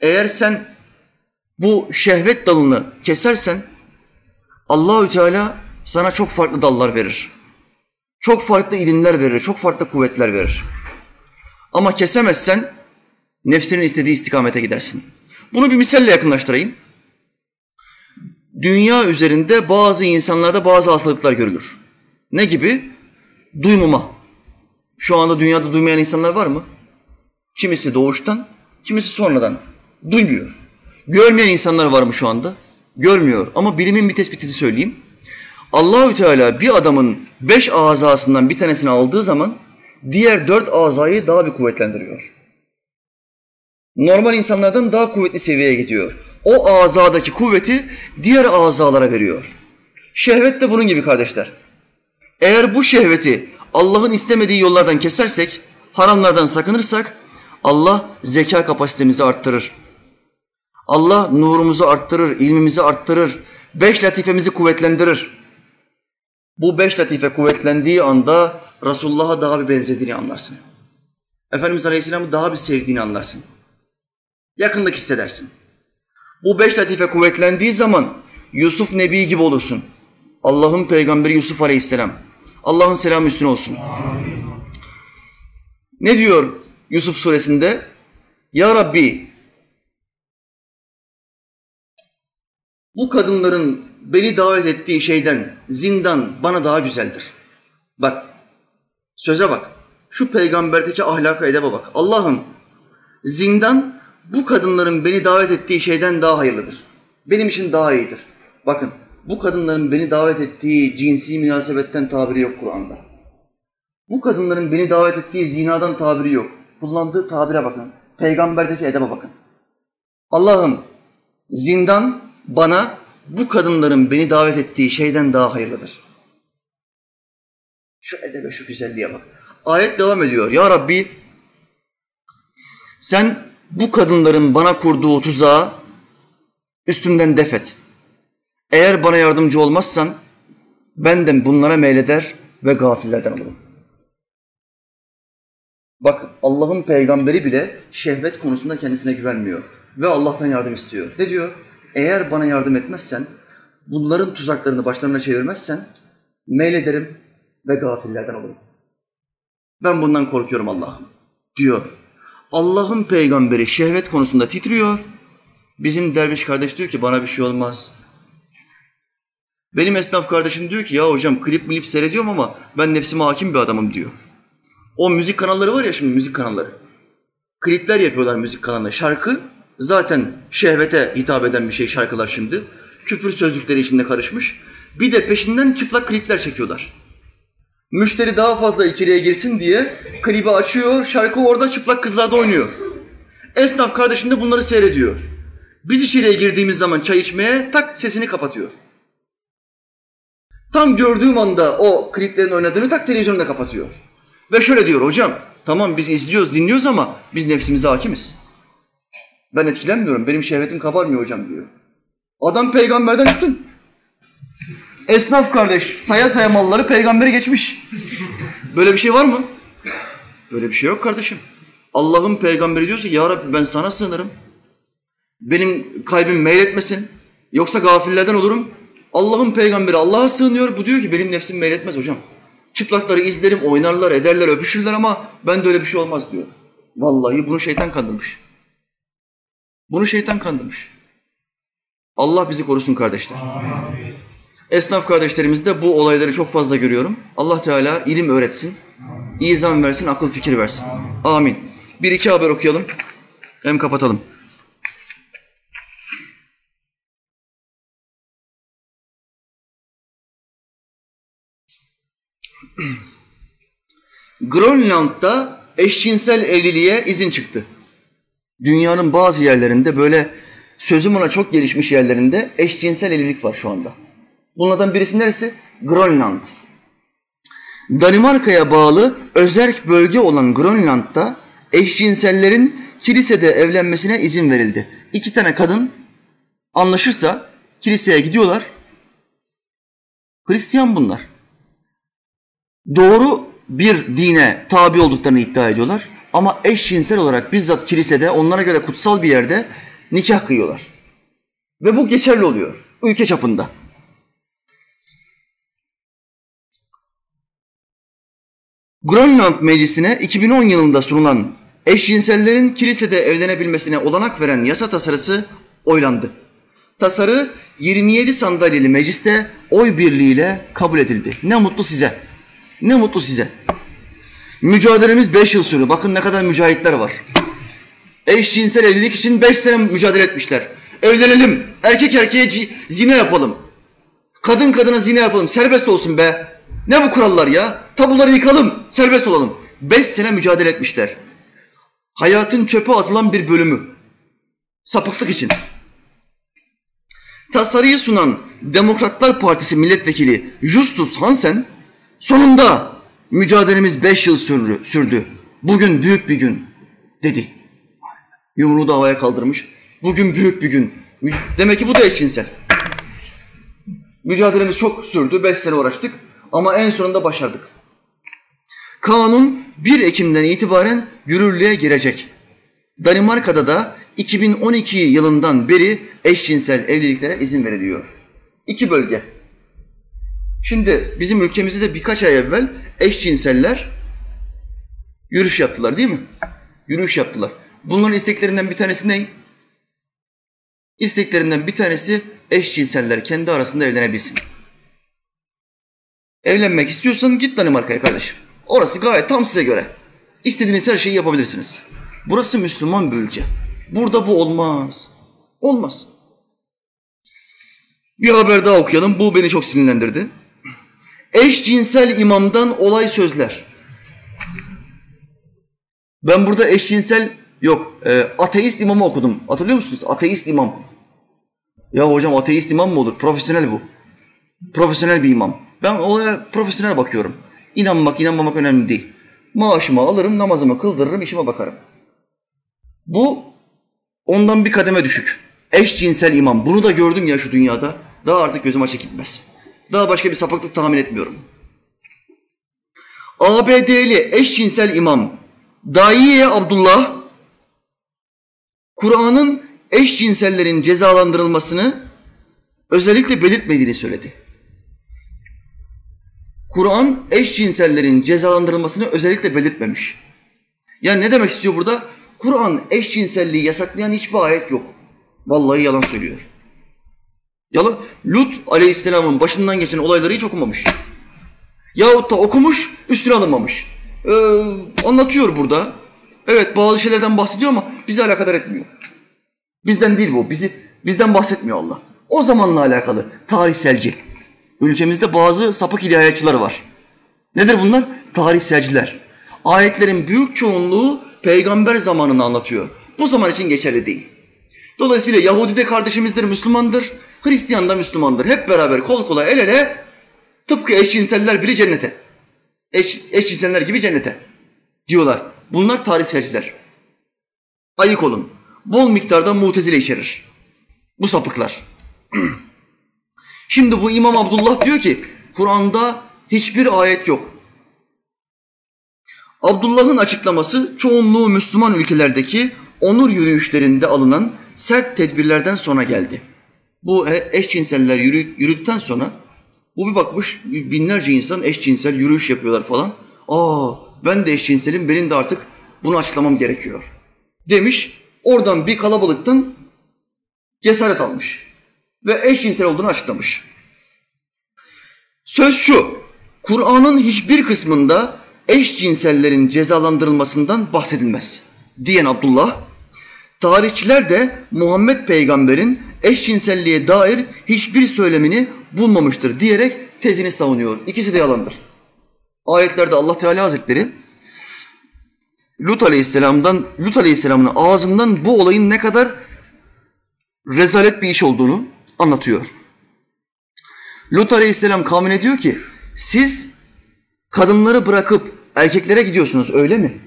Eğer sen bu şehvet dalını kesersen Allahü Teala sana çok farklı dallar verir. Çok farklı ilimler verir, çok farklı kuvvetler verir. Ama kesemezsen nefsinin istediği istikamete gidersin. Bunu bir misalle yakınlaştırayım. Dünya üzerinde bazı insanlarda bazı hastalıklar görülür. Ne gibi? Duymama. Şu anda dünyada duymayan insanlar var mı? Kimisi doğuştan, kimisi sonradan. Duymuyor. Görmeyen insanlar var mı şu anda? Görmüyor. Ama bilimin bir tespitini söyleyeyim. Allahü Teala bir adamın beş azasından bir tanesini aldığı zaman diğer dört azayı daha bir kuvvetlendiriyor. Normal insanlardan daha kuvvetli seviyeye gidiyor. O azadaki kuvveti diğer azalara veriyor. Şehvet de bunun gibi kardeşler. Eğer bu şehveti Allah'ın istemediği yollardan kesersek, haramlardan sakınırsak Allah zeka kapasitemizi arttırır. Allah nurumuzu arttırır, ilmimizi arttırır, beş latifemizi kuvvetlendirir. Bu beş latife kuvvetlendiği anda Resulullah'a daha bir benzediğini anlarsın. Efendimiz Aleyhisselam'ı daha bir sevdiğini anlarsın. Yakınlık hissedersin. Bu beş latife kuvvetlendiği zaman Yusuf Nebi gibi olursun. Allah'ın peygamberi Yusuf Aleyhisselam. Allah'ın selamı üstüne olsun. Ne diyor Yusuf suresinde? Ya Rabbi bu kadınların beni davet ettiği şeyden zindan bana daha güzeldir. Bak, söze bak. Şu peygamberdeki ahlaka edebe bak. Allah'ım zindan bu kadınların beni davet ettiği şeyden daha hayırlıdır. Benim için daha iyidir. Bakın bu kadınların beni davet ettiği cinsi münasebetten tabiri yok Kur'an'da. Bu kadınların beni davet ettiği zinadan tabiri yok. Kullandığı tabire bakın. Peygamberdeki edebe bakın. Allah'ım zindan bana bu kadınların beni davet ettiği şeyden daha hayırlıdır. Şu edebe, şu güzelliğe bak. Ayet devam ediyor. Ya Rabbi sen bu kadınların bana kurduğu tuzağı üstümden defet. Eğer bana yardımcı olmazsan ben de bunlara meyleder ve gafillerden olurum. Bak Allah'ın peygamberi bile şehvet konusunda kendisine güvenmiyor ve Allah'tan yardım istiyor. Ne diyor? Eğer bana yardım etmezsen, bunların tuzaklarını başlarına çevirmezsen meylederim ve gafillerden olurum. Ben bundan korkuyorum Allah'ım diyor. Allah'ın peygamberi şehvet konusunda titriyor. Bizim derviş kardeş diyor ki bana bir şey olmaz. Benim esnaf kardeşim diyor ki ya hocam klip milip seyrediyorum ama ben nefsime hakim bir adamım diyor. O müzik kanalları var ya şimdi müzik kanalları. Klipler yapıyorlar müzik kanalına. Şarkı zaten şehvete hitap eden bir şey şarkılar şimdi. Küfür sözlükleri içinde karışmış. Bir de peşinden çıplak klipler çekiyorlar. Müşteri daha fazla içeriye girsin diye klibi açıyor, şarkı orada çıplak kızlarda oynuyor. Esnaf kardeşim de bunları seyrediyor. Biz içeriye girdiğimiz zaman çay içmeye tak sesini kapatıyor. Tam gördüğüm anda o kliplerin oynadığını tak televizyonu da kapatıyor. Ve şöyle diyor hocam, tamam biz izliyoruz, dinliyoruz ama biz nefsimize hakimiz. Ben etkilenmiyorum, benim şehvetim kabarmıyor hocam diyor. Adam peygamberden üstün. Esnaf kardeş saya saya malları peygamberi geçmiş. Böyle bir şey var mı? Böyle bir şey yok kardeşim. Allah'ın peygamberi diyorsa ya Rabbi ben sana sığınırım. Benim kalbim meyletmesin. Yoksa gafillerden olurum. Allah'ın peygamberi Allah'a sığınıyor. Bu diyor ki benim nefsim meyletmez hocam. Çıplakları izlerim, oynarlar, ederler, öpüşürler ama ben de öyle bir şey olmaz diyor. Vallahi bunu şeytan kandırmış. Bunu şeytan kandırmış. Allah bizi korusun kardeşler. Esnaf kardeşlerimizde bu olayları çok fazla görüyorum. Allah Teala ilim öğretsin, izan versin, akıl fikir versin. Amin. Bir iki haber okuyalım, hem kapatalım. Grönland'da eşcinsel evliliğe izin çıktı. Dünyanın bazı yerlerinde böyle sözüm ona çok gelişmiş yerlerinde eşcinsel evlilik var şu anda. Bunlardan birisi neresi? Grönland. Danimarka'ya bağlı özerk bölge olan Grönland'da eşcinsellerin kilisede evlenmesine izin verildi. İki tane kadın anlaşırsa kiliseye gidiyorlar. Hristiyan bunlar. Doğru bir dine tabi olduklarını iddia ediyorlar. Ama eşcinsel olarak bizzat kilisede onlara göre kutsal bir yerde nikah kıyıyorlar. Ve bu geçerli oluyor ülke çapında. Grönland Meclisi'ne 2010 yılında sunulan eşcinsellerin kilisede evlenebilmesine olanak veren yasa tasarısı oylandı. Tasarı 27 sandalyeli mecliste oy birliğiyle kabul edildi. Ne mutlu size. Ne mutlu size. Mücadelemiz 5 yıl sürüyor. Bakın ne kadar mücahitler var. Eşcinsel evlilik için 5 sene mücadele etmişler. Evlenelim. Erkek erkeğe zina yapalım. Kadın kadına zina yapalım. Serbest olsun be. Ne bu kurallar ya? Tabuları yıkalım. Serbest olalım. 5 sene mücadele etmişler. Hayatın çöpe atılan bir bölümü. Sapıklık için. Tasarıyı sunan Demokratlar Partisi milletvekili Justus Hansen sonunda mücadelemiz beş yıl sürdü, sürdü. Bugün büyük bir gün dedi. Yumruğu da havaya kaldırmış. Bugün büyük bir gün. Demek ki bu da eşcinsel. Mücadelemiz çok sürdü. Beş sene uğraştık. Ama en sonunda başardık. Kanun 1 Ekim'den itibaren yürürlüğe girecek. Danimarka'da da 2012 yılından beri eşcinsel evliliklere izin veriliyor. İki bölge. Şimdi bizim ülkemizde de birkaç ay evvel eşcinseller yürüyüş yaptılar değil mi? Yürüyüş yaptılar. Bunların isteklerinden bir tanesi ne? İsteklerinden bir tanesi eşcinseller kendi arasında evlenebilsin. Evlenmek istiyorsan git Danimarka'ya kardeşim. Orası gayet tam size göre. İstediğiniz her şeyi yapabilirsiniz. Burası Müslüman bir ülke. Burada bu olmaz. Olmaz. Bir haber daha okuyalım. Bu beni çok sinirlendirdi. Eşcinsel imamdan olay sözler. Ben burada eşcinsel yok e, ateist imamı okudum. Hatırlıyor musunuz? Ateist imam. Ya hocam ateist imam mı olur? Profesyonel bu. Profesyonel bir imam. Ben olaya profesyonel bakıyorum. İnanmak, inanmamak önemli değil. Maaşımı alırım, namazımı kıldırırım, işime bakarım. Bu ondan bir kademe düşük. Eşcinsel imam. Bunu da gördüm ya şu dünyada. Daha artık gözüm açık gitmez. Daha başka bir sapıklık tahmin etmiyorum. ABD'li eşcinsel imam Daiye Abdullah Kur'an'ın eşcinsellerin cezalandırılmasını özellikle belirtmediğini söyledi. Kur'an eşcinsellerin cezalandırılmasını özellikle belirtmemiş. Yani ne demek istiyor burada? Kur'an eşcinselliği yasaklayan hiçbir ayet yok. Vallahi yalan söylüyor. Yalan. Lut aleyhisselamın başından geçen olayları hiç okumamış. Yahut da okumuş, üstüne alınmamış. Ee, anlatıyor burada. Evet bazı şeylerden bahsediyor ama bizi alakadar etmiyor. Bizden değil bu. Bizi bizden bahsetmiyor Allah. O zamanla alakalı tarihselci. Ülkemizde bazı sapık ilahiyatçılar var. Nedir bunlar? Tarihselciler. Ayetlerin büyük çoğunluğu peygamber zamanını anlatıyor. Bu zaman için geçerli değil. Dolayısıyla Yahudi de kardeşimizdir, Müslümandır. Hristiyan da Müslümandır. Hep beraber kol kola el ele tıpkı eşcinseller biri cennete. Eş, eşcinseller gibi cennete diyorlar. Bunlar tarihselciler. Ayık olun. Bol miktarda mutezile içerir. Bu sapıklar. Şimdi bu İmam Abdullah diyor ki Kur'an'da hiçbir ayet yok. Abdullah'ın açıklaması çoğunluğu Müslüman ülkelerdeki onur yürüyüşlerinde alınan sert tedbirlerden sonra geldi. Bu eşcinseller yürü, yürüdükten sonra bu bir bakmış binlerce insan eşcinsel yürüyüş yapıyorlar falan. Aa ben de eşcinselim benim de artık bunu açıklamam gerekiyor. Demiş oradan bir kalabalıktan cesaret almış ve eşcinsel olduğunu açıklamış. Söz şu, Kur'an'ın hiçbir kısmında eşcinsellerin cezalandırılmasından bahsedilmez diyen Abdullah, tarihçiler de Muhammed peygamberin eşcinselliğe dair hiçbir söylemini bulmamıştır diyerek tezini savunuyor. İkisi de yalandır. Ayetlerde Allah Teala Hazretleri Lut Aleyhisselam'dan Lut Aleyhisselam'ın ağzından bu olayın ne kadar rezalet bir iş olduğunu anlatıyor. Lut Aleyhisselam kavmine diyor ki siz kadınları bırakıp erkeklere gidiyorsunuz öyle mi?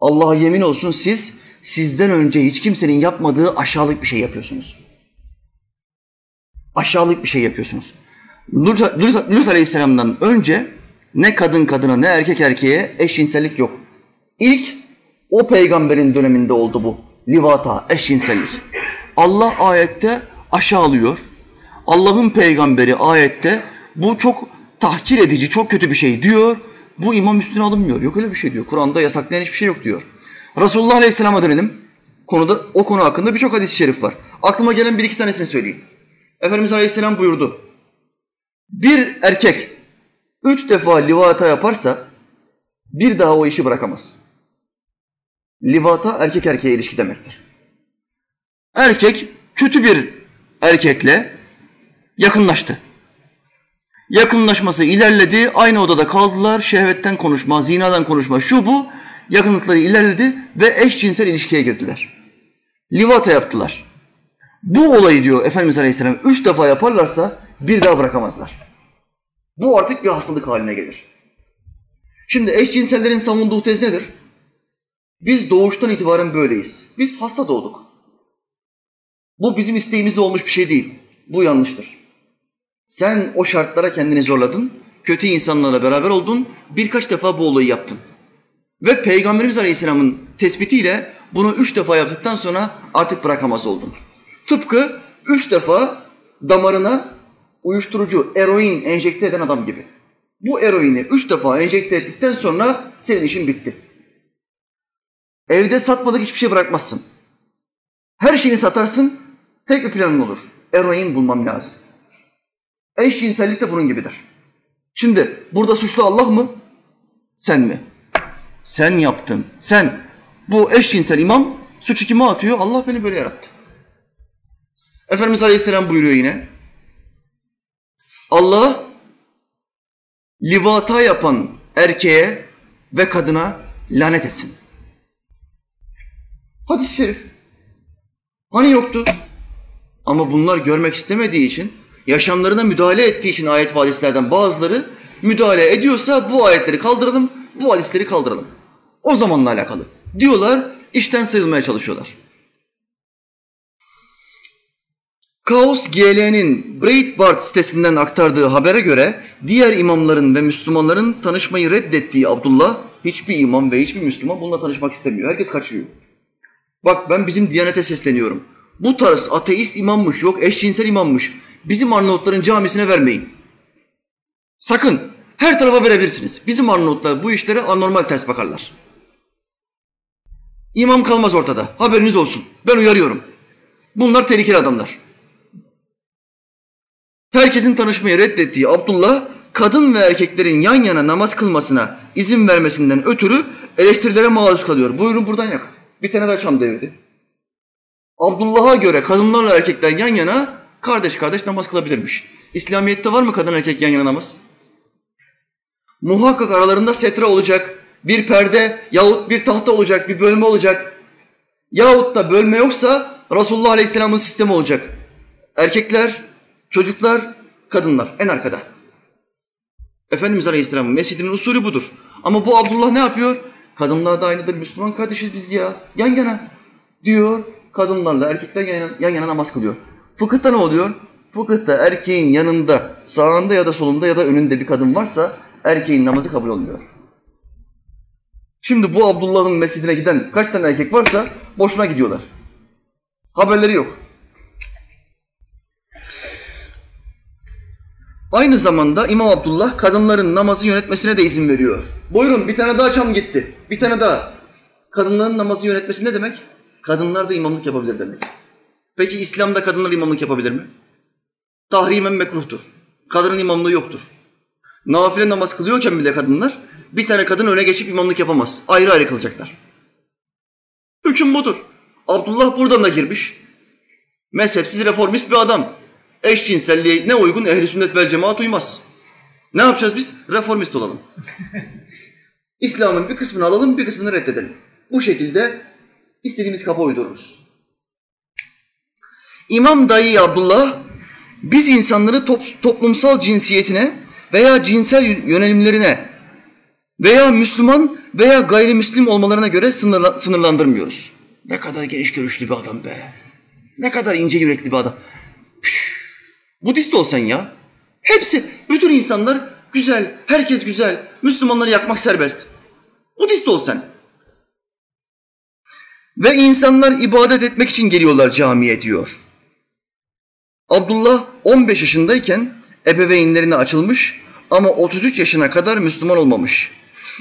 Allah'a yemin olsun siz sizden önce hiç kimsenin yapmadığı aşağılık bir şey yapıyorsunuz. Aşağılık bir şey yapıyorsunuz. Lut, Lut, Lut Aleyhisselam'dan önce ne kadın kadına ne erkek erkeğe eşcinsellik yok. İlk o peygamberin döneminde oldu bu. Livata, eşcinsellik. Allah ayette aşağılıyor. Allah'ın peygamberi ayette bu çok tahkir edici, çok kötü bir şey diyor. Bu imam üstüne alınmıyor. Yok öyle bir şey diyor. Kur'an'da yasaklayan hiçbir şey yok diyor. Resulullah Aleyhisselam'a dönelim. Konuda, o konu hakkında birçok hadis-i şerif var. Aklıma gelen bir iki tanesini söyleyeyim. Efendimiz Aleyhisselam buyurdu. Bir erkek üç defa livata yaparsa bir daha o işi bırakamaz. Livata erkek erkeğe ilişki demektir. Erkek kötü bir erkekle yakınlaştı. Yakınlaşması ilerledi, aynı odada kaldılar, şehvetten konuşma, zinadan konuşma, şu bu, yakınlıkları ilerledi ve eşcinsel ilişkiye girdiler. Livata yaptılar. Bu olayı diyor Efendimiz Aleyhisselam üç defa yaparlarsa bir daha bırakamazlar. Bu artık bir hastalık haline gelir. Şimdi eşcinsellerin savunduğu tez nedir? Biz doğuştan itibaren böyleyiz. Biz hasta doğduk. Bu bizim isteğimizle olmuş bir şey değil. Bu yanlıştır. Sen o şartlara kendini zorladın, kötü insanlarla beraber oldun, birkaç defa bu olayı yaptın. Ve Peygamberimiz Aleyhisselam'ın tespitiyle bunu üç defa yaptıktan sonra artık bırakamaz oldun. Tıpkı üç defa damarına uyuşturucu, eroin enjekte eden adam gibi. Bu eroini üç defa enjekte ettikten sonra senin işin bitti. Evde satmadık hiçbir şey bırakmazsın. Her şeyini satarsın, tek bir planın olur. Eroin bulmam lazım. Eşcinsellik de bunun gibidir. Şimdi burada suçlu Allah mı? Sen mi? Sen yaptın. Sen. Bu eşcinsel imam suçu kime atıyor? Allah beni böyle yarattı. Efendimiz Aleyhisselam buyuruyor yine. Allah livata yapan erkeğe ve kadına lanet etsin. Hadis-i şerif. Hani yoktu? Ama bunlar görmek istemediği için, yaşamlarına müdahale ettiği için ayet ve hadislerden bazıları müdahale ediyorsa bu ayetleri kaldıralım, bu hadisleri kaldıralım. O zamanla alakalı. Diyorlar, işten sıyrılmaya çalışıyorlar. Kaos GL'nin Breitbart sitesinden aktardığı habere göre diğer imamların ve Müslümanların tanışmayı reddettiği Abdullah hiçbir imam ve hiçbir Müslüman bununla tanışmak istemiyor. Herkes kaçıyor. Bak ben bizim Diyanet'e sesleniyorum. Bu tarz ateist imammış, yok eşcinsel imammış. Bizim Arnavutların camisine vermeyin. Sakın her tarafa verebilirsiniz. Bizim Arnavutlar bu işlere anormal ters bakarlar. İmam kalmaz ortada. Haberiniz olsun. Ben uyarıyorum. Bunlar tehlikeli adamlar. Herkesin tanışmayı reddettiği Abdullah, kadın ve erkeklerin yan yana namaz kılmasına izin vermesinden ötürü eleştirilere maruz kalıyor. Buyurun buradan yak. Bir tane daha çam devredi. Abdullah'a göre kadınlarla erkekler yan yana kardeş kardeş namaz kılabilirmiş. İslamiyet'te var mı kadın erkek yan yana namaz? Muhakkak aralarında setre olacak, bir perde yahut bir tahta olacak, bir bölme olacak. Yahut da bölme yoksa Resulullah Aleyhisselam'ın sistemi olacak. Erkekler, çocuklar, kadınlar en arkada. Efendimiz Aleyhisselam'ın mescidinin usulü budur. Ama bu Abdullah ne yapıyor? Kadınlar da aynıdır, Müslüman kardeşiz biz ya. Yan yana diyor. Kadınlarla erkekler yan yana, yan yana namaz kılıyor. Fıkıhta ne oluyor? Fıkıhta erkeğin yanında, sağında ya da solunda ya da önünde bir kadın varsa erkeğin namazı kabul olmuyor. Şimdi bu Abdullah'ın mescidine giden kaç tane erkek varsa boşuna gidiyorlar. Haberleri yok. Aynı zamanda İmam Abdullah kadınların namazı yönetmesine de izin veriyor. Buyurun bir tane daha çam gitti. Bir tane daha. Kadınların namazı yönetmesi ne demek? Kadınlar da imamlık yapabilir demek. Peki İslam'da kadınlar imamlık yapabilir mi? Tahrimen mekruhtur. Kadının imamlığı yoktur. Nafile namaz kılıyorken bile kadınlar bir tane kadın öne geçip imamlık yapamaz. Ayrı ayrı kılacaklar. Hüküm budur. Abdullah buradan da girmiş. Mezhepsiz reformist bir adam. Eşcinselliğe ne uygun ehli sünnet vel cemaat uymaz. Ne yapacağız biz? Reformist olalım. İslam'ın bir kısmını alalım, bir kısmını reddedelim. Bu şekilde istediğimiz kafa uydururuz. İmam Dayı Abdullah, biz insanları top- toplumsal cinsiyetine veya cinsel yönelimlerine veya Müslüman veya gayrimüslim olmalarına göre sınırla- sınırlandırmıyoruz. Ne kadar geniş görüşlü bir adam be. Ne kadar ince yürekli bir adam. Budist ol sen ya. Hepsi, bütün insanlar güzel, herkes güzel. Müslümanları yakmak serbest. Budist ol sen. Ve insanlar ibadet etmek için geliyorlar camiye diyor. Abdullah 15 yaşındayken ebeveynlerine açılmış ama 33 yaşına kadar Müslüman olmamış.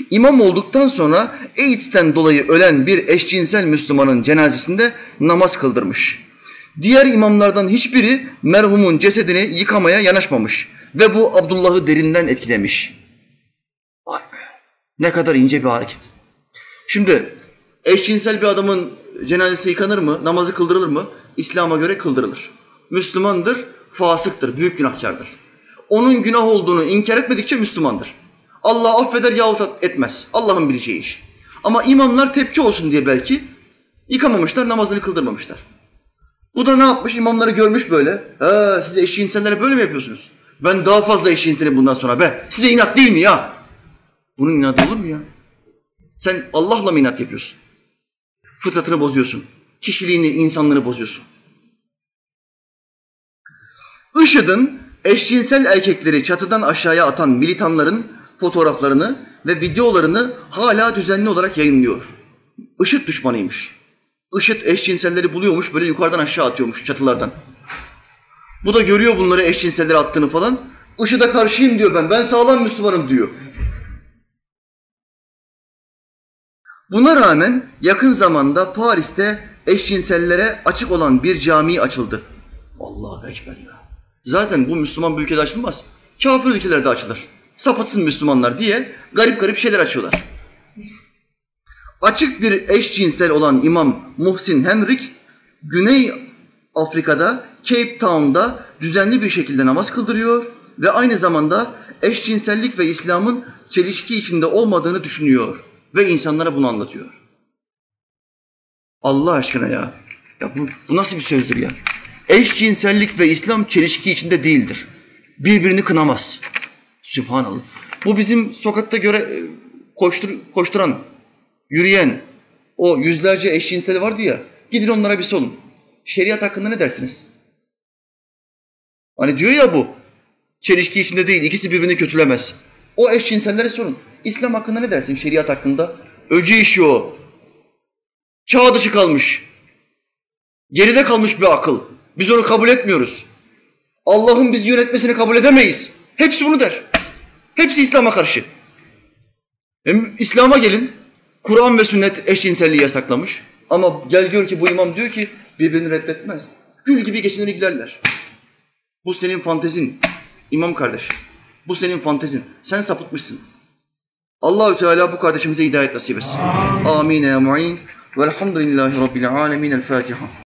İmam olduktan sonra AIDS'ten dolayı ölen bir eşcinsel Müslümanın cenazesinde namaz kıldırmış. Diğer imamlardan hiçbiri merhumun cesedini yıkamaya yanaşmamış ve bu Abdullah'ı derinden etkilemiş. Vay be! Ne kadar ince bir hareket. Şimdi eşcinsel bir adamın cenazesi yıkanır mı, namazı kıldırılır mı? İslam'a göre kıldırılır. Müslümandır, fasıktır, büyük günahkardır. Onun günah olduğunu inkar etmedikçe Müslümandır. Allah affeder yahut etmez. Allah'ın bileceği iş. Ama imamlar tepki olsun diye belki yıkamamışlar, namazını kıldırmamışlar. Bu da ne yapmış? İmamları görmüş böyle. Ha, siz eşcinselleri böyle mi yapıyorsunuz? Ben daha fazla eşcinselim bundan sonra be. Size inat değil mi ya? Bunun inadı olur mu ya? Sen Allah'la mı inat yapıyorsun? Fıtratını bozuyorsun. Kişiliğini, insanlığını bozuyorsun. IŞİD'in eşcinsel erkekleri çatıdan aşağıya atan militanların fotoğraflarını ve videolarını hala düzenli olarak yayınlıyor. IŞİD düşmanıymış. IŞİD eşcinselleri buluyormuş, böyle yukarıdan aşağı atıyormuş çatılardan. Bu da görüyor bunları eşcinselleri attığını falan. IŞİD'e karşıyım diyor ben, ben sağlam Müslümanım diyor. Buna rağmen yakın zamanda Paris'te eşcinsellere açık olan bir cami açıldı. Allahu Ekber ya. Zaten bu Müslüman bir ülkede açılmaz. Kafir ülkelerde açılır. Sapıtsın Müslümanlar diye garip garip şeyler açıyorlar. Açık bir eşcinsel olan İmam Muhsin Henrik, Güney Afrika'da Cape Town'da düzenli bir şekilde namaz kıldırıyor ve aynı zamanda eşcinsellik ve İslam'ın çelişki içinde olmadığını düşünüyor ve insanlara bunu anlatıyor. Allah aşkına ya. Ya bu, bu nasıl bir sözdür ya? Eşcinsellik ve İslam çelişki içinde değildir. Birbirini kınamaz. Sübhanallah. Bu bizim sokakta göre koştur, koşturan, yürüyen o yüzlerce eşcinsel vardı ya. Gidin onlara bir sorun. Şeriat hakkında ne dersiniz? Hani diyor ya bu. Çelişki içinde değil. ikisi birbirini kötülemez. O eşcinsellere sorun. İslam hakkında ne dersin? Şeriat hakkında? Öcü işi o. Çağ dışı kalmış. Geride kalmış bir akıl. Biz onu kabul etmiyoruz. Allah'ın bizi yönetmesini kabul edemeyiz. Hepsi bunu der. Hepsi İslam'a karşı. Hem İslam'a gelin. Kur'an ve sünnet eşcinselliği yasaklamış. Ama gel gör ki bu imam diyor ki birbirini reddetmez. Gül gibi geçinir giderler. Bu senin fantezin. İmam kardeş. Bu senin fantezin. Sen sapıtmışsın. Allahü Teala bu kardeşimize hidayet nasip etsin. Amin ya mu'in. Velhamdülillahi Rabbil alemin. El Fatiha.